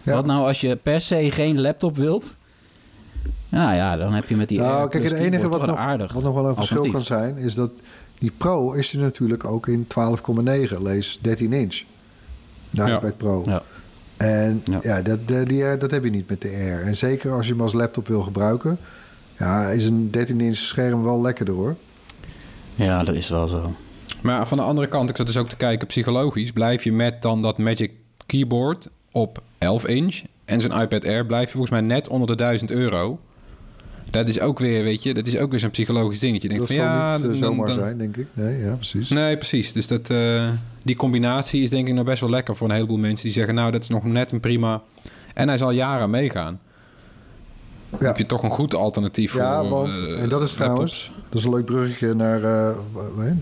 Ja. Wat nou als je per se geen laptop wilt? Nou ja, dan heb je met die Nou, Air kijk, het enige wat nog, aardig wat nog wel een verschil kan zijn, is dat die Pro is er natuurlijk ook in 12,9, lees 13 inch. De Ja. iPad Pro. Ja. En Ja. ja, dat, die, dat heb je niet met de Air. En zeker als je hem als laptop wil gebruiken, ja, is een 13 inch scherm wel lekkerder hoor. Ja, dat is wel zo. Maar van de andere kant, ik zat dus ook te kijken psychologisch... blijf je met dan dat Magic Keyboard op 11 inch... en zo'n iPad Air blijf je volgens mij net onder de 1000 euro... Dat is ook weer, weet je, dat is ook weer zo'n psychologisch dingetje. Je denkt dat van, zal ja, niet eh, dan- zomaar dan- zijn, denk ik. Nee, ja, precies. Nee, precies. Dus dat, eh, die combinatie is denk ik nog best wel lekker voor een heleboel mensen die zeggen, nou, dat is nog net een prima. En hij zal jaren meegaan. Ja. heb je toch een goed alternatief Ja, voor. want, eh, en dat is trouwens, laptops. dat is een leuk bruggetje naar,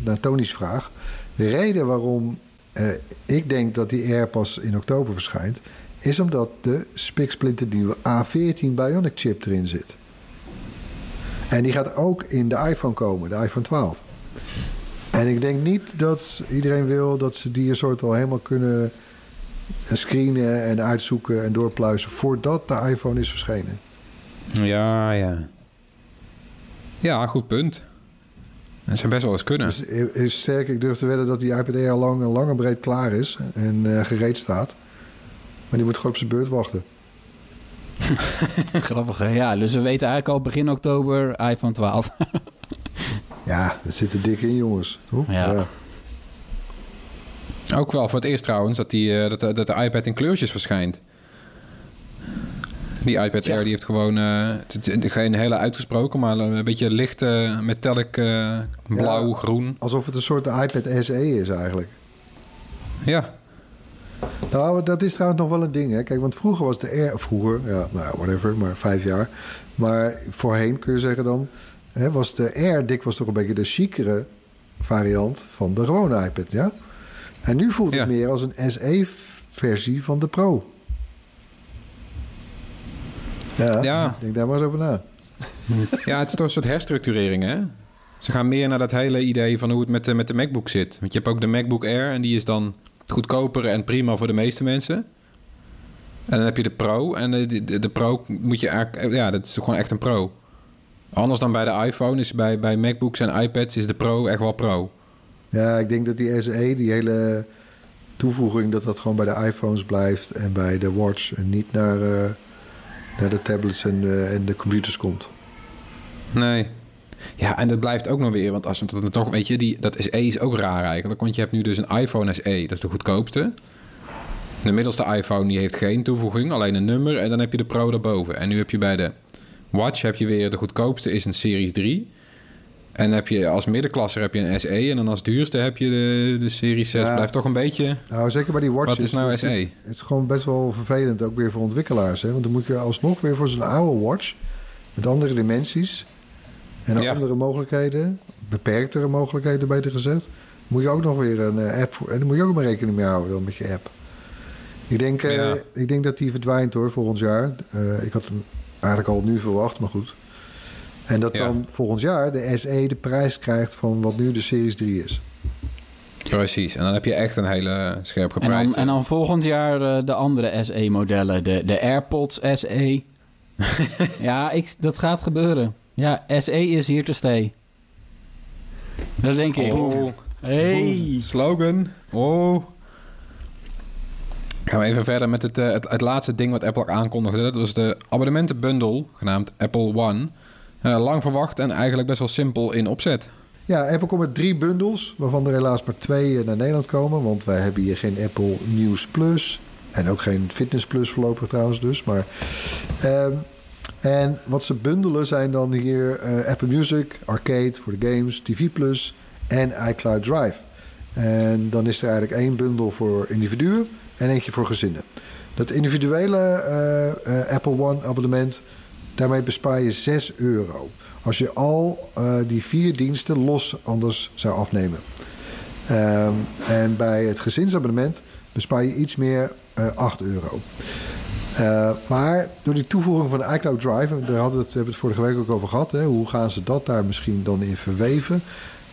naar Tony's vraag. De reden waarom ik denk dat die Air pas in oktober verschijnt, is omdat de spiksplinter nieuwe A14 Bionic chip erin zit. En die gaat ook in de iPhone komen, de iPhone 12. En ik denk niet dat iedereen wil dat ze die een soort al helemaal kunnen screenen en uitzoeken en doorpluizen voordat de iPhone is verschenen. Ja, ja. Ja, goed punt. Dat zou best wel eens kunnen. Dus is- sterk, ik durf te wedden dat die iPad al lang, lang en breed klaar is en eh, gereed staat. Maar die moet gewoon op zijn beurt wachten. Grappig, hè? Ja, dus we weten eigenlijk al begin oktober iPhone 12. Ja, dat zit er dik in, jongens. Toch? Ja. Ook wel voor het eerst trouwens dat, die, eh, dat, de- dat de iPad in kleurtjes verschijnt. Die iPad Ja. Air die heeft gewoon eh, geen hele uitgesproken, maar een beetje licht eh, metallic eh, blauw, Ja. groen. Alsof het een soort iPad SE is eigenlijk. Ja, Nou, dat is trouwens nog wel een ding. Hè? Kijk, want vroeger was de Air... Vroeger, ja, nou, whatever, maar vijf jaar. Maar voorheen kun je zeggen dan... Hè, was de Air dikwijls toch een beetje de chicere variant van de gewone iPad, ja? En nu voelt het Ja. meer als een SE-versie van de Pro. Ja, Ja. denk daar maar eens over na. Ja, het is toch een soort herstructurering, hè? Ze gaan meer naar dat hele idee van hoe het met de, met de MacBook zit. Want je hebt ook de MacBook Air en die is dan goedkoper en prima voor de meeste mensen. En dan heb je de Pro en de, de, de Pro moet je eigenlijk... Ja, dat is toch gewoon echt een Pro. Anders dan bij de iPhone is bij, bij MacBooks en iPads is de Pro echt wel Pro. Ja, ik denk dat die SE, die hele toevoeging... dat dat gewoon bij de iPhones blijft en bij de Watch... en niet naar, eh, naar de tablets en, eh, en de computers komt. Nee. Ja, en dat blijft ook nog weer, want als we het dan toch, weet je, die, dat SE is ook raar eigenlijk. Want je hebt nu dus een iPhone SE, dat is de goedkoopste. De middelste iPhone die heeft geen toevoeging, alleen een nummer en dan heb je de Pro daarboven. En nu heb je bij de Watch heb je weer de goedkoopste is een Series 3. En heb je als middenklasser heb je een SE en dan als duurste heb je de, de Series 6. Ja. Blijft toch een beetje. Nou, zeker bij die watches. Wat is nou SE? Het is gewoon best wel vervelend, ook weer voor ontwikkelaars. Hè? Want dan moet je alsnog weer voor zo'n oude watch... met andere dimensies en Ja. andere mogelijkheden... beperktere mogelijkheden, beter gezegd... moet je ook nog weer een eh, app... voor- en daar moet je ook maar rekening mee houden dan met je app. Ik denk, eh, ik denk dat die verdwijnt hoor, volgend jaar. Eh, ik had een eigenlijk al nu verwacht, maar goed. En dat Ja. dan volgend jaar de SE de prijs krijgt van wat nu de Series 3 is. Precies. En dan heb je echt een hele scherp En geprijsde. dan, en dan volgend jaar eh, de andere SE-modellen. De, de AirPods SE. ja, ik, dat gaat gebeuren. Ja, SE is hier te stay. Dat denk ik. Oh, Hey. slogan. Oh. Gaan we even verder met het, eh, het, het laatste ding wat Apple aankondigde. Dat was de abonnementenbundle, genaamd Apple One. Eh, lang verwacht en eigenlijk best wel simpel in opzet. Ja, Apple komt met drie bundels, waarvan er helaas maar twee eh, naar Nederland komen. Want wij hebben hier geen Apple News Plus. En ook geen Fitness Plus voorlopig trouwens dus. Maar, ehm, en wat ze bundelen zijn dan hier eh, Apple Music, Arcade voor de games, TV Plus en iCloud Drive. En dan is er eigenlijk één bundel voor individuen en eentje voor gezinnen. Dat individuele eh, eh, Apple One abonnement, daarmee bespaar je 6 euro. Als je al die vier diensten los anders zou afnemen. Ehm, en bij het gezinsabonnement bespaar je iets meer eh 8 euro. Eh, maar door die toevoeging van de iCloud Drive, daar hadden we het, hebben het vorige week ook over gehad, hè, hoe gaan ze dat daar misschien dan in verweven?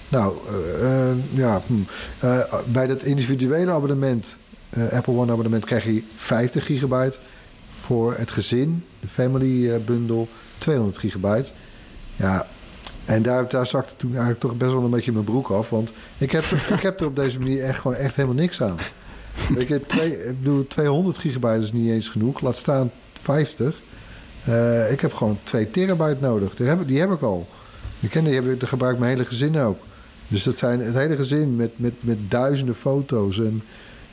Nou, eh, eh, ja, hm. Bij dat individuele abonnement, Apple One abonnement, krijg je 50 gigabyte. Voor het gezin, de family bundle, 200 gigabyte. Ja, en daar, daar zakte toen eigenlijk toch best wel een beetje mijn broek af. Want ik heb, er, ik heb er op deze manier echt gewoon echt helemaal niks aan. Weet je, twee, ik bedoel, 200 gigabyte is niet eens genoeg. Laat staan 50. Eh, ik heb gewoon 2 terabyte nodig. Die heb, die heb ik al. Ik ken die, heb, ik- dat gebruikt mijn hele gezin ook. Dus dat zijn het hele gezin met, met, met duizenden foto's. En,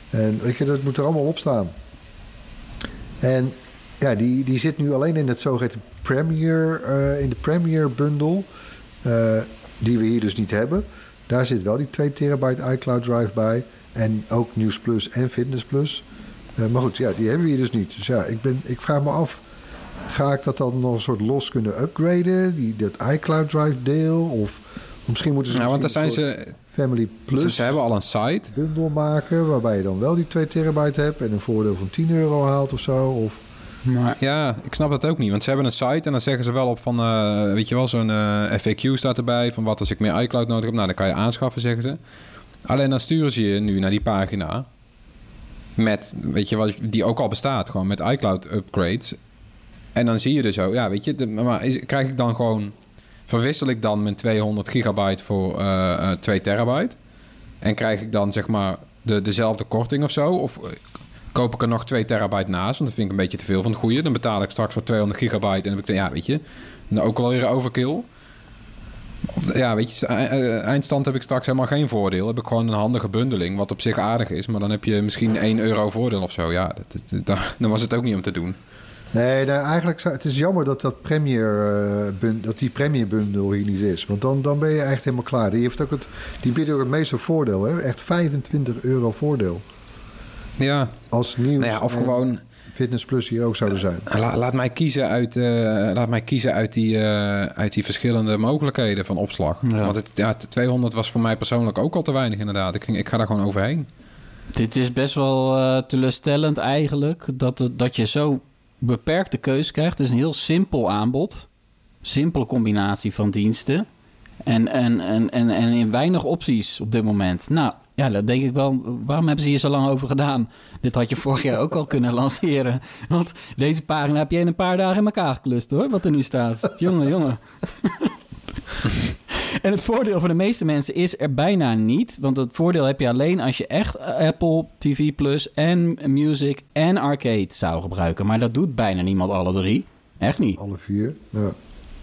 en weet je, dat moet er allemaal op staan. En ja, die, die zit nu alleen in het zogeheten Premier, eh, in de Premier bundle. eh, die we hier dus niet hebben. Daar zit wel die 2 terabyte iCloud Drive bij. En ook News Plus en Fitness Plus. Eh, maar goed, ja, die hebben we hier dus niet. Dus ja, ik, ben, ik vraag me af. Ga ik dat dan nog een soort los kunnen upgraden? Die, dat iCloud Drive deel? Of misschien moeten ze Nou, want daar zijn ze... Family Plus. Plus Ze hebben al een site. bundel maken... waarbij je dan wel die 2 terabyte hebt... en een voordeel van 10 euro haalt of zo. Of, Ja, ik snap dat ook niet. Want ze hebben een site en dan zeggen ze wel op van... eh, weet je wel, zo'n eh, FAQ staat erbij... van wat als ik meer iCloud nodig heb. Nou, dan kan je aanschaffen, zeggen ze. Alleen dan sturen ze je nu naar die pagina... met, weet je wat, die ook al bestaat. Gewoon met iCloud upgrades. En dan zie je dus zo... Ja, weet je, krijg ik dan gewoon... Verwissel ik dan mijn 200 gigabyte voor eh, eh, 2 terabyte? En krijg ik dan zeg maar de, dezelfde korting of zo? Of koop ik er nog 2 terabyte naast? Want dat vind ik een beetje te veel van het goede. Dan betaal ik straks voor 200 gigabyte en dan heb ik, ja, weet je, dan ook alweer overkill. Of, ja, weet je, e- e- eindstand heb ik straks helemaal geen voordeel. Heb ik gewoon een handige bundeling, wat op zich aardig is. Maar dan heb je misschien 1 euro voordeel of zo. Ja, dat, dan was het ook niet om te doen. Nee, nee, eigenlijk het is jammer dat, dat, premier, eh, dat die Premier bundle hier niet is. Want dan, dan ben je echt helemaal klaar. Die, heeft ook het, die biedt ook het meeste voordeel. Hè? Echt 25 euro voordeel. Ja, Als nieuws nou ja, of gewoon... Fitness Plus hier ook zouden zijn. La- laat, mij kiezen uit, eh, laat mij kiezen uit die, eh, uit die verschillende mogelijkheden van opslag. Ja. Want het, ja, het 200 was voor mij persoonlijk ook al te weinig inderdaad. Ik, ging, ik ga daar gewoon overheen. dit is best wel eh, teleurstellend eigenlijk. Dat, het- dat je zo beperkte keus krijgt. Het is een heel simpel aanbod. Simpele combinatie van diensten. En, en, en, en, en in weinig opties op dit moment. Nou, ja, dat denk ik wel. Waarom hebben ze hier zo lang over gedaan? Dit had je vorig jaar ook al kunnen lanceren. Want deze pagina heb je in een paar dagen in elkaar geklust hoor. Wat er nu staat. jongen, jongen. En het voordeel voor de meeste mensen is er bijna niet. Want het voordeel heb je alleen als je echt Apple TV Plus en Music en Arcade zou gebruiken. Maar dat doet bijna niemand alle drie. Echt niet. Alle vier. Ja.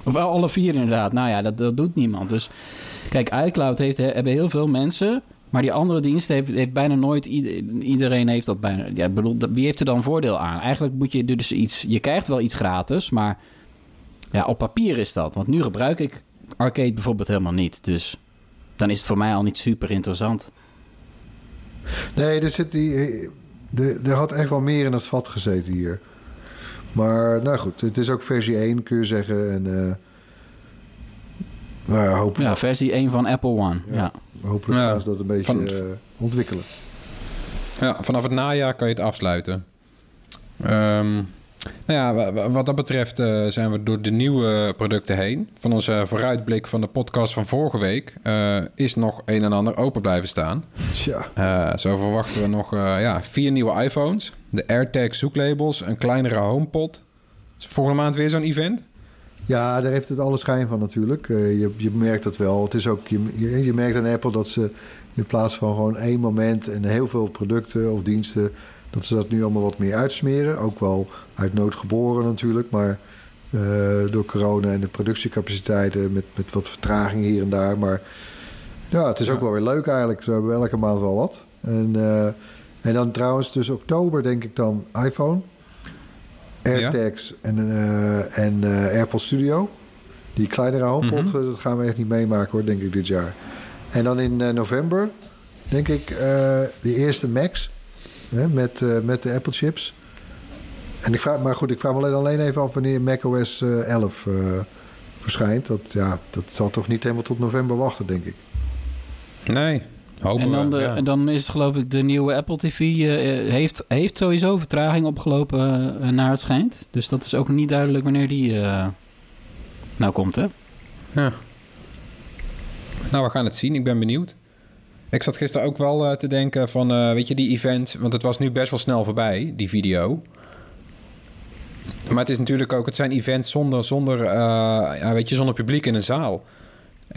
Of alle vier inderdaad. Nou ja, dat, dat doet niemand. Dus kijk, iCloud heeft, hebben heel veel mensen. Maar die andere dienst heeft, heeft bijna nooit... ieder- Iedereen heeft dat bijna... Ja, bedoel, wie heeft er dan voordeel aan? Eigenlijk moet je dus iets... Je krijgt wel iets gratis, maar... Ja, op papier is dat. Want nu gebruik ik Arcade bijvoorbeeld helemaal niet. Dus dan is het voor mij al niet super interessant. Nee, er, zit die, er, er had echt wel meer in het vat gezeten hier. Maar nou goed, het is ook versie 1 kun je zeggen. En uh, nou, hopelijk, Ja, versie 1 van Apple One. Ja. Ja. Hopelijk Ja, gaan ze dat een beetje van- uh, ontwikkelen. Ja, vanaf het najaar kan je het afsluiten. Ehm, Nou ja, wa- wa- wat dat betreft eh, zijn we door de nieuwe producten heen. Van onze vooruitblik van de podcast van vorige week eh, is nog een en ander open blijven staan. Tja, Eh, zo verwachten we nog eh, ja, vier nieuwe iPhones, de AirTag zoeklabels, een kleinere HomePod. Is volgende maand weer zo'n event? Ja, daar heeft het alle schijn van natuurlijk. Eh, je, je merkt dat wel. Het is ook, je, je, merkt aan Apple dat ze in plaats van gewoon één moment en heel veel producten of diensten, dat ze dat nu allemaal wat meer uitsmeren. Ook wel uit nood geboren natuurlijk, maar eh, door corona en de productiecapaciteiten met, met wat vertraging hier en daar. Maar ja, het is ook wel weer leuk eigenlijk. Ze hebben elke maand wel wat. En, eh, en dan trouwens, dus oktober denk ik dan iPhone. AirTags en, eh en AirPods Studio. Die kleinere HomePod, Mhm. eh, dat gaan we echt niet meemaken hoor, denk ik dit jaar. En dan in november, denk ik, de eerste Macs hè, met, met de Apple chips. En ik vraag, maar goed, ik vraag me alleen, alleen even af wanneer macOS eh 11 eh, verschijnt. Dat, ja, dat zal toch niet helemaal tot november wachten, denk ik. Nee, hopen En dan, we. de, ja. en dan is het geloof ik de nieuwe Apple TV eh, heeft, heeft sowieso vertraging opgelopen eh, naar het schijnt. Dus dat is ook niet duidelijk wanneer die eh, nou komt hè. Ja. Nou, we gaan het zien. Ik ben benieuwd. Ik zat gisteren ook wel te denken van, weet je, die event... Want het was nu best wel snel voorbij, die video. Maar het is natuurlijk ook... Het zijn events zonder, zonder, ja, weet je, zonder publiek in een zaal.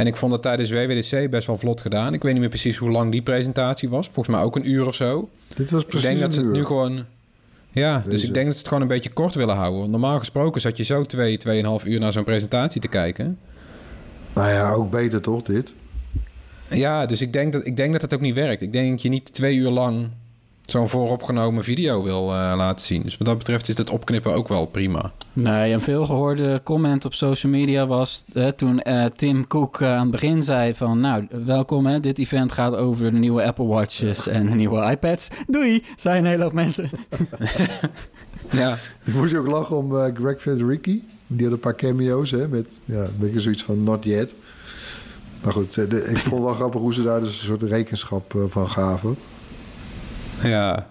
En ik vond het tijdens WWDC best wel vlot gedaan. Ik weet niet meer precies hoe lang die presentatie was. Volgens mij ook een uur of zo. Dit was ik precies denk dat ze het uur. nu gewoon... Ja, dus ik denk dat ze het gewoon een beetje kort willen houden. Want normaal gesproken zat je zo twee, tweeënhalf uur naar zo'n presentatie te kijken. Nou ja, ook beter toch, dit? Ja, dus ik denk, dat, ik denk dat het ook niet werkt. Ik denk dat je niet twee uur lang zo'n vooropgenomen video wil eh, laten zien. Dus wat dat betreft is het opknippen ook wel prima. Nee, een veelgehoorde comment op social media was eh, toen eh, Tim Cook eh, aan het begin zei van... Nou, welkom hè, dit event gaat over de nieuwe Apple Watches en de nieuwe iPads. Doei, zijn een hele hoop mensen. Ja, Ik moest ook lachen om eh, Greg Federici. Die had een paar cameo's, hè, met ja, een beetje zoiets van not yet. Maar goed, de- ik vond wel grappig hoe ze daar dus een soort rekenschap van gaven. Ja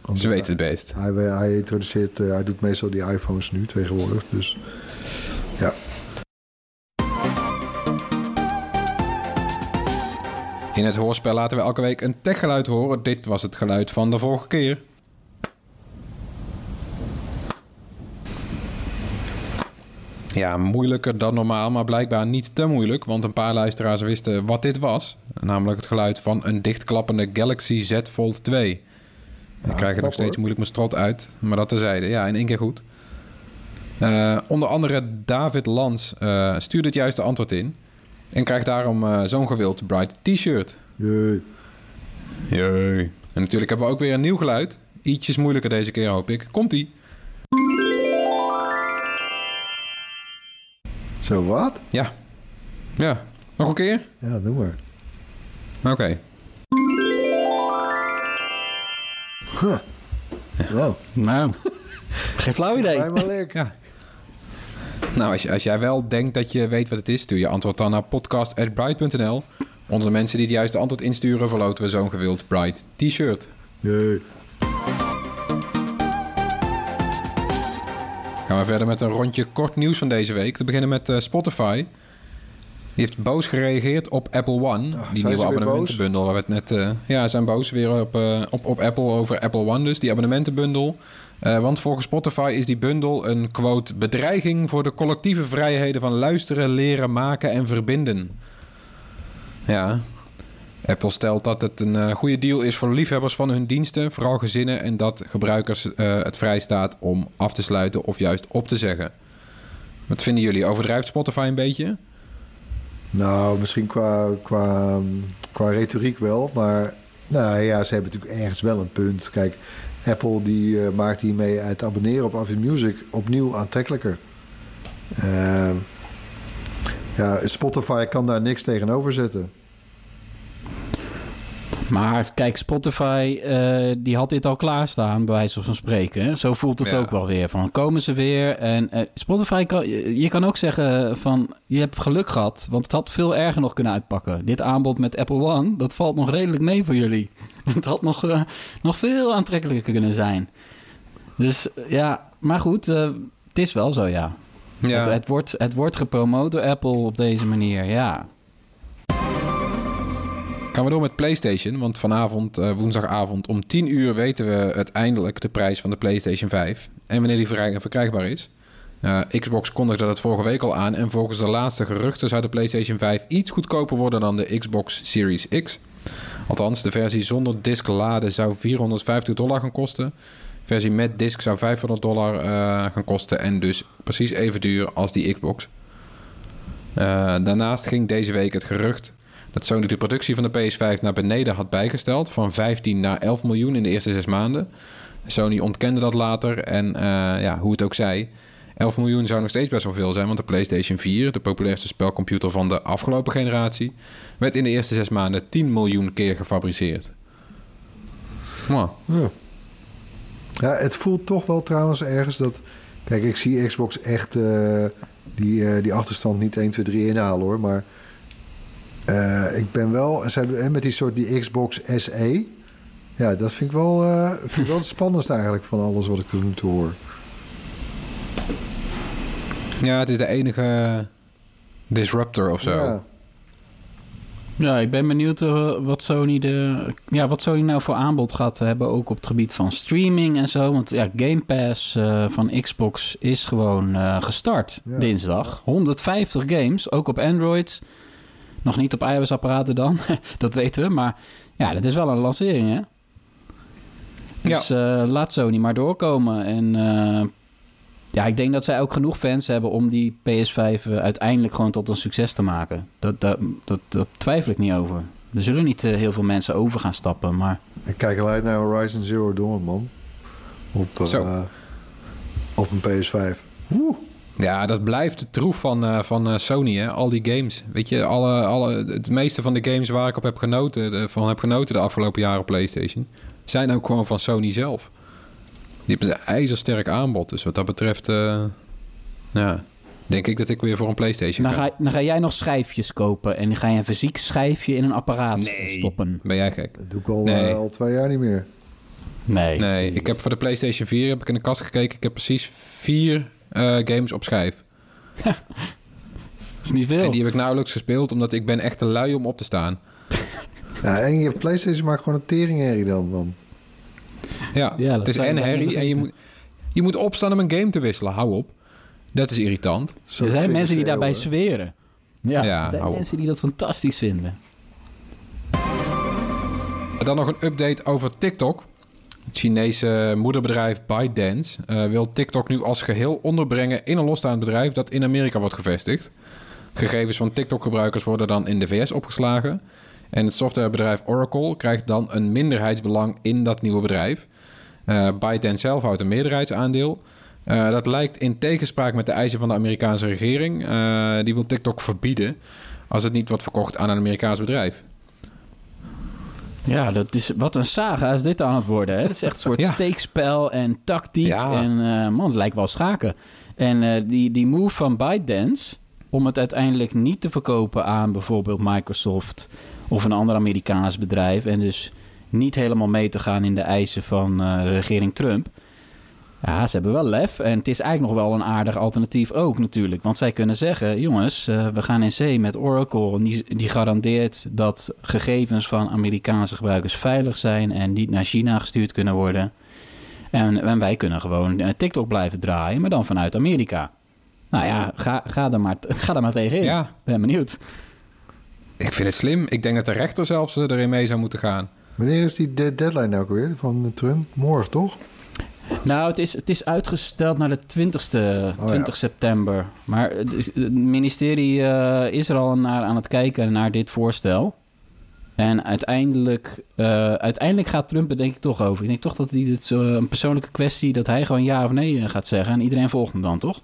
Want, ze weten het best. Hij, hij introduceert, eh, hij doet meestal die iPhones nu tegenwoordig. Dus ja, In het hoorspel laten we elke week een techgeluid horen. Dit was het geluid van de vorige keer. Ja, moeilijker dan normaal, maar blijkbaar niet te moeilijk. Want een paar luisteraars wisten wat dit was. Namelijk het geluid van een dichtklappende Galaxy Z Fold 2. Ik krijg het nog steeds hoor. moeilijk mijn strot uit. Maar dat terzijde. Ja, in één keer goed. Eh, onder andere David Lans eh, stuurde het juiste antwoord in. En krijgt daarom eh, zo'n gewild Bright T-shirt. jee. Jee. En natuurlijk hebben we ook weer een nieuw geluid. Ietsjes moeilijker deze keer hoop ik. Komt-ie. Zo wat? Ja. Ja. Nog een keer? Ja, doe maar. Oké. Huh. Wow, Nou, geen flauw idee. vrij maar lekker. Ja. Nou, als, als jij wel denkt dat je weet wat het is, stuur je antwoord dan naar podcast.bright.nl. Onder de mensen die het juiste antwoord insturen, verloten we zo'n gewild Bright T-shirt. Jee. Gaan we verder met een rondje kort nieuws van deze week. Te beginnen met eh, Spotify. Die heeft boos gereageerd op Apple One. Ah, die nieuwe abonnementenbundel. Waar we het net, eh, ja, zijn boos weer op, eh, op, op Apple over Apple One. Dus die abonnementenbundel. Eh, want volgens Spotify is die bundel een quote bedreiging voor de collectieve vrijheden van luisteren, leren, maken en verbinden. Ja. Apple stelt dat het een goede deal is voor liefhebbers van hun diensten, vooral gezinnen, en dat gebruikers het vrij staat om af te sluiten of juist op te zeggen. Wat vinden jullie? Overdrijft Spotify een beetje? Nou, misschien qua, qua, qua retoriek wel. Maar nou ja, ze hebben natuurlijk ergens wel een punt. Kijk, Apple die eh, maakt hiermee het abonneren op Apple Music opnieuw aantrekkelijker. Eh, ja, Spotify kan daar niks tegenover zetten. Maar kijk, Spotify eh, die had dit al klaarstaan, bij wijze van spreken. Zo voelt het Ja. ook wel weer. Van komen ze weer. En eh, Spotify kan, je kan ook zeggen van je hebt geluk gehad. Want het had veel erger nog kunnen uitpakken. Dit aanbod met Apple One, dat valt nog redelijk mee voor jullie. Het had nog, eh, nog veel aantrekkelijker kunnen zijn. Dus ja, maar goed, het is wel zo, ja. Ja. Het, het, wordt, het wordt gepromoot door Apple op deze manier, ja. Gaan we door met PlayStation, want vanavond, eh, woensdagavond om 10 uur weten we uiteindelijk de prijs van de PlayStation 5 en wanneer die verkrij- verkrijgbaar is. Eh, Xbox kondigde dat vorige week al aan en volgens de laatste geruchten zou de PlayStation 5 iets goedkoper worden dan de Xbox Series X. Althans, de versie zonder disc laden zou 450 dollar gaan kosten. Versie met disc zou 500 dollar eh, gaan kosten en dus precies even duur als die Xbox. Daarnaast ging deze week het gerucht dat Sony de productie van de PS5 naar beneden had bijgesteld van 15 naar 11 miljoen in de eerste zes maanden. Sony ontkende dat later en eh, ja, hoe het ook zij, 11 miljoen zou nog steeds best wel veel zijn, want de PlayStation 4, de populairste spelcomputer van de afgelopen generatie, werd in de eerste zes maanden 10 miljoen keer gefabriceerd. Ja. ja, het voelt toch wel trouwens ergens dat... Kijk, ik zie Xbox echt eh, die, eh, die achterstand niet 1, 2, 3 inhalen hoor. Maar eh, ik ben wel... Ze hebben, hè, met die soort die Xbox SE... Ja, dat vind ik wel, eh, vind ik wel het spannendste eigenlijk van alles wat ik tot nu toe hoor. Ja, het is de enige disruptor of zo. Ja. Ja, ik ben benieuwd eh, wat, Sony de, ja, wat Sony nou voor aanbod gaat hebben, ook op het gebied van streaming en zo. Want ja, Game Pass eh, van Xbox is gewoon eh, gestart Ja. dinsdag. 150 games, ook op Android. Nog niet op iOS-apparaten dan, dat weten we. Maar ja, dat is wel een lancering, hè? Dus eh, laat Sony maar doorkomen. En eh, ja, ik denk dat zij ook genoeg fans hebben om die PS5 eh, uiteindelijk gewoon tot een succes te maken. Dat, dat, dat, dat twijfel ik niet over. Er zullen niet heel veel mensen over gaan stappen, maar Ik kijk al uit naar Horizon Zero Dawn, man. Op, op een PS5. Woe. Ja, dat blijft de troef van, eh, van eh, Sony, hè? Al die games. Weet je, alle, alle, het meeste van de games waar ik op heb genoten, de- van heb genoten de afgelopen jaren op PlayStation, zijn ook gewoon van Sony zelf. Die hebben een ijzersterk aanbod. Dus wat dat betreft, eh, ja, denk ik dat ik weer voor een PlayStation dan ga. ga, dan ga jij nog schijfjes kopen en dan ga je een fysiek schijfje in een apparaat Nee. stoppen. Ben jij gek? Dat doe ik al, Nee. al twee jaar niet meer. Nee. Nee, ik heb voor de PlayStation 4 heb ik in de kast gekeken. Ik heb precies vier games op schijf. Dat is niet veel. En die heb ik nauwelijks gespeeld, omdat ik ben echt te lui om op te staan. Ja, en je PlayStation maakt gewoon een teringherrie dan, man. Ja, het is en herrie en je moet, je moet opstaan om een game te wisselen. Hou op. Dat is irritant. Zo er zijn 20e mensen die daarbij zweren. Ja, Ja, er zijn hou op. mensen die dat fantastisch vinden. Dan nog een update over TikTok. Het Chinese moederbedrijf ByteDance eh, wil TikTok nu als geheel onderbrengen in een losstaand bedrijf dat in Amerika wordt gevestigd. Gegevens van TikTok-gebruikers worden dan in de VS opgeslagen. En het softwarebedrijf Oracle krijgt dan een minderheidsbelang in dat nieuwe bedrijf. Eh ByteDance zelf houdt een meerderheidsaandeel. Eh, dat lijkt in tegenspraak met de eisen van de Amerikaanse regering. Die wil TikTok verbieden als het niet wordt verkocht aan een Amerikaans bedrijf. Ja, dat is, wat een saga is dit aan het worden. Hè? Het is echt een soort Ja. steekspel en tactiek. Ja. En eh, man, het lijkt wel schaken. En eh, die, die move van ByteDance... om het uiteindelijk niet te verkopen aan bijvoorbeeld Microsoft... of een ander Amerikaans bedrijf... en dus niet helemaal mee te gaan in de eisen van eh, regering Trump... Ja, ze hebben wel lef. En het is eigenlijk nog wel een aardig alternatief ook natuurlijk. Want zij kunnen zeggen, jongens, eh, we gaan in zee met Oracle. En die, die garandeert dat gegevens van Amerikaanse gebruikers veilig zijn... en niet naar China gestuurd kunnen worden. En, en wij kunnen gewoon eh, TikTok blijven draaien, maar dan vanuit Amerika. Nou ja, ga, ga, er, maar, ga er maar tegen in. Ja. Ben benieuwd. Ik vind het slim. Ik denk dat de rechter zelfs eh, erin mee zou moeten gaan. Wanneer is die de- deadline nou ook weer van Trump? Morgen, toch? Nou, het is, het is uitgesteld naar de 20ste, Oh, 20 ja. september. Maar het, is- het ministerie eh, is er al naar, aan het kijken naar dit voorstel. En uiteindelijk, eh, uiteindelijk gaat Trump er denk ik toch over. Ik denk toch dat hij dit zo een persoonlijke kwestie... dat hij gewoon ja of nee eh, gaat zeggen. En iedereen volgt hem dan, toch?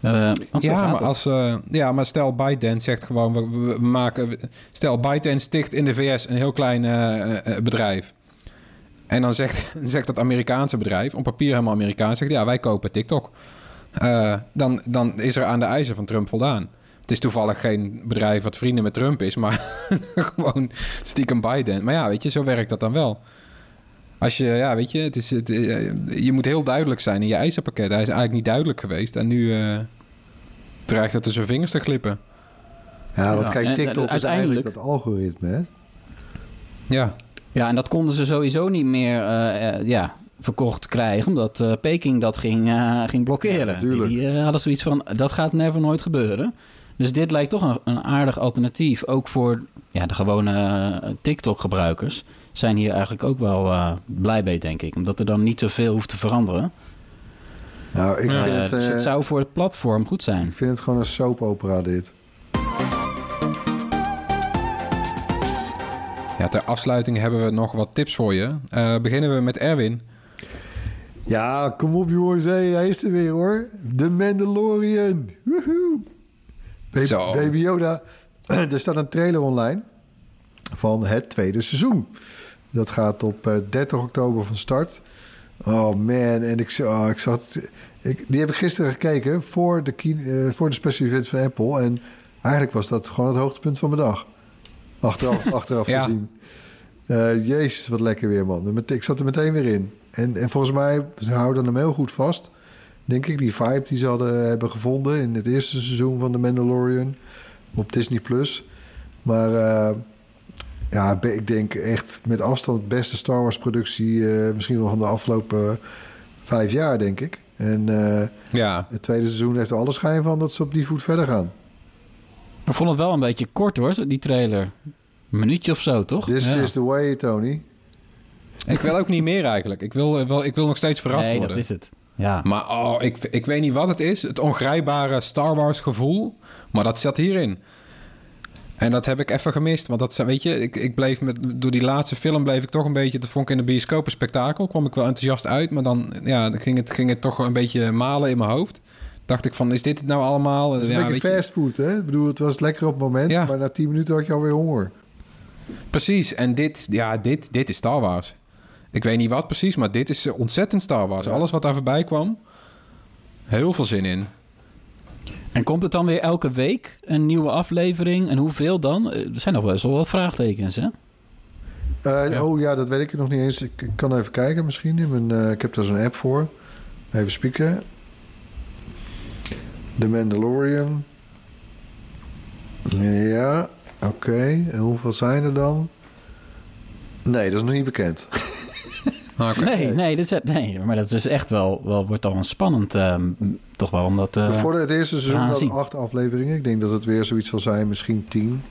Eh, Ja maar, als, eh, ja, maar stel ByteDance zegt gewoon... We, maken, stel ByteDance sticht in de VS een heel klein eh, eh, bedrijf. En dan zegt, zegt dat Amerikaanse bedrijf, op papier helemaal Amerikaans... zegt ja, wij kopen TikTok. Eh, dan, dan is er aan de eisen van Trump voldaan. Het is toevallig geen bedrijf wat vrienden met Trump is... maar gewoon stiekem ByteDance. Maar ja, weet je, zo werkt dat dan wel. Als je, ja, weet je, het is, het, eh, je moet heel duidelijk zijn in je eisenpakket. Hij is eigenlijk niet duidelijk geweest. En nu eh, dreigt het tussen vingers te glippen. Ja, want Ja, kijk, en, TikTok eh, is eigenlijk uiteindelijk- dat algoritme, hè? Ja, Ja, en dat konden ze sowieso niet meer eh, eh, ja, verkocht krijgen, omdat eh, Peking dat ging, ging blokkeren. Ja, natuurlijk. Die hadden zoiets van, dat gaat never nooit gebeuren. Dus dit lijkt toch een, een aardig alternatief, ook voor ja, de gewone TikTok-gebruikers. Zijn hier eigenlijk ook wel blij mee, denk ik. Omdat er dan niet zoveel hoeft te veranderen. Nou, ik, vind het, dus het zou voor het platform goed zijn. ik vind het gewoon een soap opera, dit. Ja, ter afsluiting hebben we nog wat tips voor je. Eh, beginnen we met Erwin. Ja, kom op jongens, hé, hij is er weer hoor. The Mandalorian. Woehoe. Zo. Baby Yoda. er staat een trailer online van het tweede seizoen. Dat gaat op eh, 30 oktober van start. Oh man, en ik, oh, ik zat... Ik, die heb ik gisteren gekeken voor de, eh, voor de special event van Apple. En eigenlijk was dat gewoon het hoogtepunt van mijn dag. Achteraf, achteraf Ja. gezien. Eh, jezus, wat lekker weer, man. Ik zat er meteen weer in. En, en volgens mij, ze houden hem heel goed vast. Denk ik, die vibe die ze hadden hebben gevonden in het eerste seizoen van The Mandalorian op Disney+. Plus. Maar eh, ja, ik denk echt met afstand de beste Star Wars productie... eh, misschien wel van de afgelopen vijf jaar, denk ik. En eh, Ja, het tweede seizoen heeft er alle schijn van dat ze op die voet verder gaan. Ik vond het wel een beetje kort hoor, die trailer. Een minuutje of zo, toch? This Ja. is the way, Tony. ik wil ook niet meer eigenlijk. Ik wil, wel, ik wil nog steeds verrast nee, worden. dat is het. Ja. Maar oh, ik, ik weet niet wat het is. Het ongrijpbare Star Wars gevoel. Maar dat zat hierin. En dat heb ik even gemist. Want dat, weet je, ik, ik bleef met, door die laatste film bleef ik toch een beetje... Dat vond ik in de bioscoop een spektakel. Kwam ik wel enthousiast uit. Maar dan, ja, dan ging, het, ging het toch een beetje malen in mijn hoofd. Dacht ik van, is dit het nou allemaal? Het is ja, een beetje je, fastfood, hè? Ik bedoel, het was lekker op het moment, Ja. maar na 10 minuten had je alweer honger. Precies. En dit, ja, dit, dit is Star Wars. Ik weet niet wat precies, maar dit is ontzettend Star Wars. Ja. Alles wat daar voorbij kwam. Heel veel zin in. En komt het dan weer elke week een nieuwe aflevering? En hoeveel dan? Eh, Er zijn nog best wel wat vraagtekens, hè? Eh, Ja. Oh ja, dat weet ik nog niet eens. Ik, ik kan even kijken misschien. In mijn, eh, ik heb daar zo'n app voor. Even spieken. The Mandalorian. Ja, oké. En hoeveel zijn er dan? Nee, dat is nog niet bekend. Ah, oké. Nee, nee, dit is, nee, maar dat is dus echt wel, wel wordt dan spannend, ehm, toch wel, omdat... eh, Voor het eerste seizoen gaan had zien. acht afleveringen. Ik denk dat het weer zoiets zal zijn, misschien tien.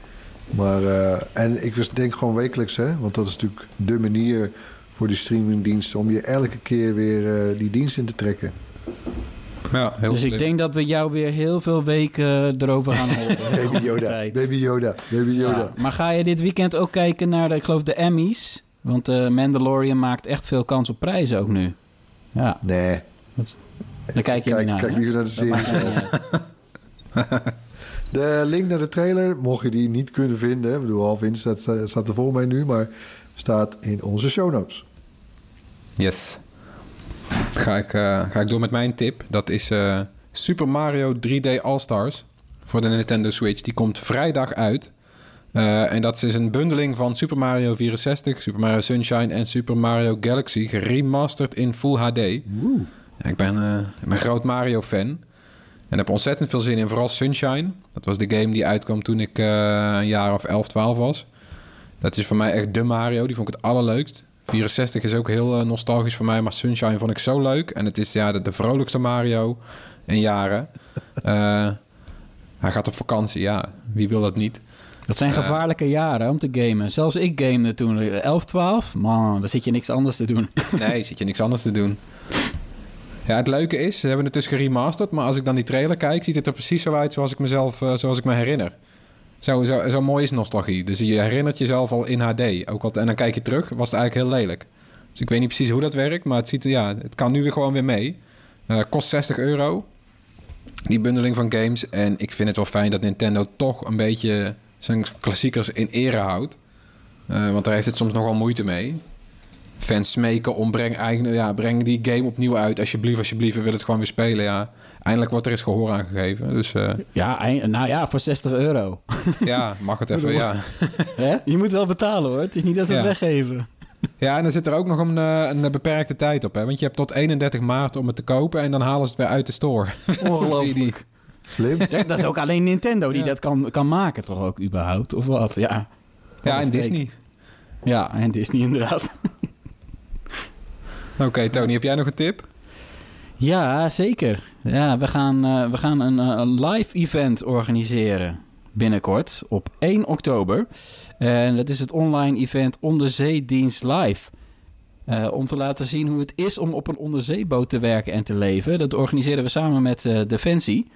Maar, eh, en ik was- denk gewoon wekelijks, hè. Want dat is natuurlijk de manier voor die streamingdiensten... om je elke keer weer eh, die dienst in te trekken. Ja, heel dus ik denk dat we jou weer heel veel weken erover gaan horen. Baby Yoda. Baby Yoda, Baby Yoda. Ja, maar ga je dit weekend ook kijken naar, de, ik geloof, de Emmys? Want de Mandalorian maakt echt veel kans op prijzen ook nu. Ja, Nee, daar kijk je kijk, niet naar, kijk liever naar de serie. De link naar de trailer, mocht je die niet kunnen vinden... ik bedoel, half in staat, staat er vol mee nu... maar staat in onze show notes. Yes. Ga ik, eh, ga ik door met mijn tip. Dat is eh, Super Mario 3D All-Stars voor de Nintendo Switch. Die komt vrijdag uit. Eh, en dat is een bundeling van Super Mario 64, Super Mario Sunshine en Super Mario Galaxy geremasterd in Full HD. Woe. Ja, ik, ben, ik ben een groot Mario-fan. En heb ontzettend veel zin in, vooral Sunshine. Dat was de game die uitkwam toen ik een jaar of 11, 12 was. Dat is voor mij echt de Mario. Die vond ik het allerleukst. 64 is ook heel eh, nostalgisch voor mij, maar Sunshine vond ik zo leuk. En het is ja, de, de vrolijkste Mario in jaren. Eh, hij gaat op vakantie, ja. Wie wil dat niet? Dat zijn gevaarlijke jaren om te gamen. Zelfs ik gamede toen eh, 11, 12. Man, dan zit je niks anders te doen. Nee, zit je niks anders te doen. Ja, het leuke is, ze hebben het dus geremasterd, maar als ik dan die trailer kijk, ziet het er precies zo uit zoals ik mezelf, eh, zoals ik me herinner. Zo, zo, zo mooi is nostalgie. Dus je herinnert jezelf al in HD. Ook al, en dan kijk je terug, was het eigenlijk heel lelijk. Dus ik weet niet precies hoe dat werkt, maar het, ziet, ja, het kan nu weer gewoon weer mee. Eh, kost 60 euro, die bundeling van games. En ik vind het wel fijn dat Nintendo toch een beetje zijn klassiekers in ere houdt. Eh, want daar heeft het soms nogal moeite mee fans smeken om breng, eigen, ja, breng die game opnieuw uit. Alsjeblieft, alsjeblieft, we willen het gewoon weer spelen. Ja. Eindelijk wordt er eens gehoor aan gegeven. Dus eh, Ja, eind- nou ja, voor 60 euro. ja, mag het even. Ja. Hè? Je moet wel betalen hoor. Het is niet dat we het Ja. weggeven. Ja, en dan zit er ook nog een, eh, een beperkte tijd op, hè? Want je hebt tot 31 maart om het te kopen en dan halen ze het weer uit de store. Ongelooflijk. Slim. Ja, dat is ook alleen Nintendo die Ja. dat kan, kan maken, toch ook überhaupt? Of wat? Ja. Ja, en steek. Disney. Ja, en Disney inderdaad. Oké, Tony, heb jij nog een tip? Ja, zeker. Ja, we gaan, eh, we gaan een, eh, een live event organiseren binnenkort op 1 oktober. En dat is het online event Onderzeedienst Live. Eh, om te laten zien hoe het is om op een onderzeeboot te werken en te leven. Dat organiseren we samen met Defensie.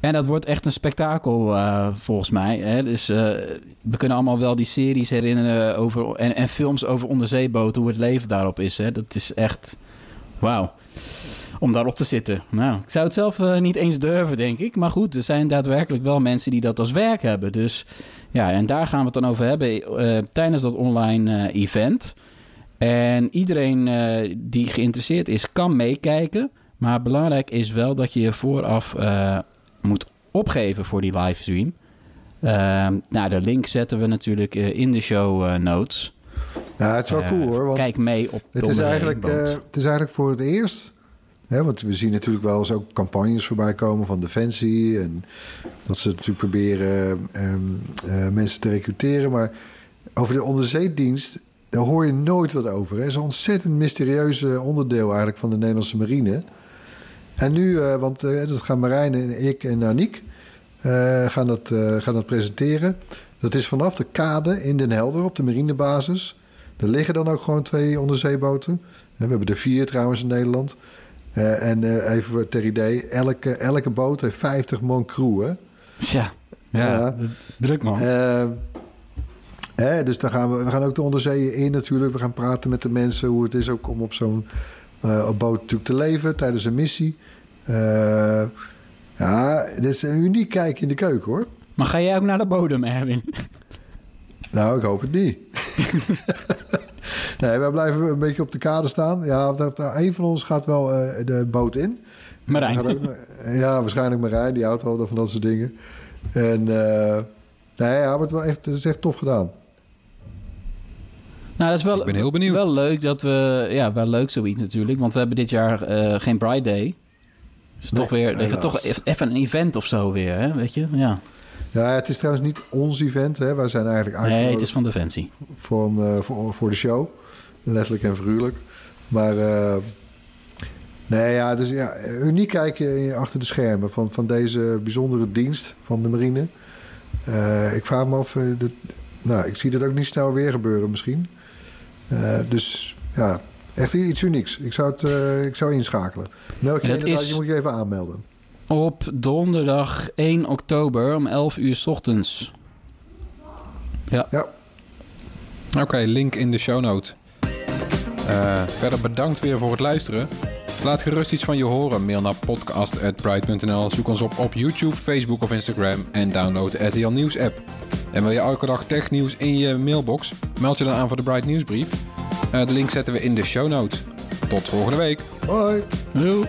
En dat wordt echt een spektakel eh, volgens mij. Hè? Dus eh, we kunnen allemaal wel die series herinneren over, en, en films over onderzeeboten, hoe het leven daarop is. Hè? Dat is echt wauw. Om daarop te zitten. Nou, ik zou het zelf eh, niet eens durven, denk ik. Maar goed, er zijn daadwerkelijk wel mensen die dat als werk hebben. Dus ja, en daar gaan we het dan over hebben tijdens dat online event. En iedereen die geïnteresseerd is, kan meekijken. Maar belangrijk is wel dat je je vooraf moet opgeven voor die livestream. Ehm, nou, de link zetten we natuurlijk eh, in de show eh, notes. Ja, het is wel Eh, cool hoor. Want Kijk mee op het, is eigenlijk, het is eigenlijk voor het eerst. Hè, want we zien natuurlijk wel eens ook campagnes voorbij komen van Defensie. En dat ze natuurlijk proberen ehm, eh, mensen te recruteren. Maar over de onderzeedienst, daar hoor je nooit wat over. Het is een ontzettend mysterieus onderdeel eigenlijk van de Nederlandse marine. En nu, eh, want eh, dat gaan Marijn en ik en Aniek eh, gaan, dat, gaan dat presenteren. Dat is vanaf de kade in Den Helder op de marinebasis. Er liggen dan ook gewoon twee onderzeeboten. We hebben er vier trouwens in Nederland. En even ter idee, elke, elke boot heeft 50 man crew. Hè? Tja, ja, druk man. Hè, dus dan gaan we, we gaan ook de onderzeeën in natuurlijk. We gaan praten met de mensen hoe het is ook om op zo'n op boot natuurlijk te leven tijdens een missie. Eh, ja, dit is een uniek kijkje in de keuken hoor. Maar ga jij ook naar de bodem, Erwin? Nou, ik hoop het niet. nee, wij blijven een beetje op de kade staan. Ja, een van ons gaat wel eh, de boot in. Marijn. Ook- ja, waarschijnlijk Marijn. Die houdt wel van dat soort dingen. En eh nee, ja, maar het, wel echt, het is echt tof gedaan. Nou, dat is wel, Ik ben heel benieuwd. wel leuk dat we... Ja, wel leuk zoiets natuurlijk. Want we hebben dit jaar eh, geen Bride Day. Dus Nee, toch weer... Toch e- even een event of zo weer, hè? Weet je? Ja. Ja, het is trouwens niet ons event. Hè. Wij zijn eigenlijk Nee, het uitgenodigd is van Defensie. voor, eh, voor, voor de show. Letterlijk en figuurlijk. Maar eh, nee, ja, dus ja, uniek kijken achter de schermen van, van deze bijzondere dienst van de marine. Eh, ik vraag me af, dat, nou, ik zie dat ook niet snel weer gebeuren misschien. Eh, dus ja, echt iets unieks. Ik zou het eh, ik zou inschakelen. Melk je inderdaad, is- je moet je even aanmelden. Op donderdag 1 oktober om 11 uur 's ochtends. Ja. Ja, Oké, link in de show notes. Eh, verder bedankt weer voor het luisteren. Laat gerust iets van je horen. Mail naar podcast.bright.nl. Zoek ons op op YouTube, Facebook of Instagram. En download de RTL Nieuws app. En wil je elke dag technieuws in je mailbox? Meld je dan aan voor de Bright Nieuwsbrief. Eh, de link zetten we in de show notes. Tot volgende week. hoi! Doei.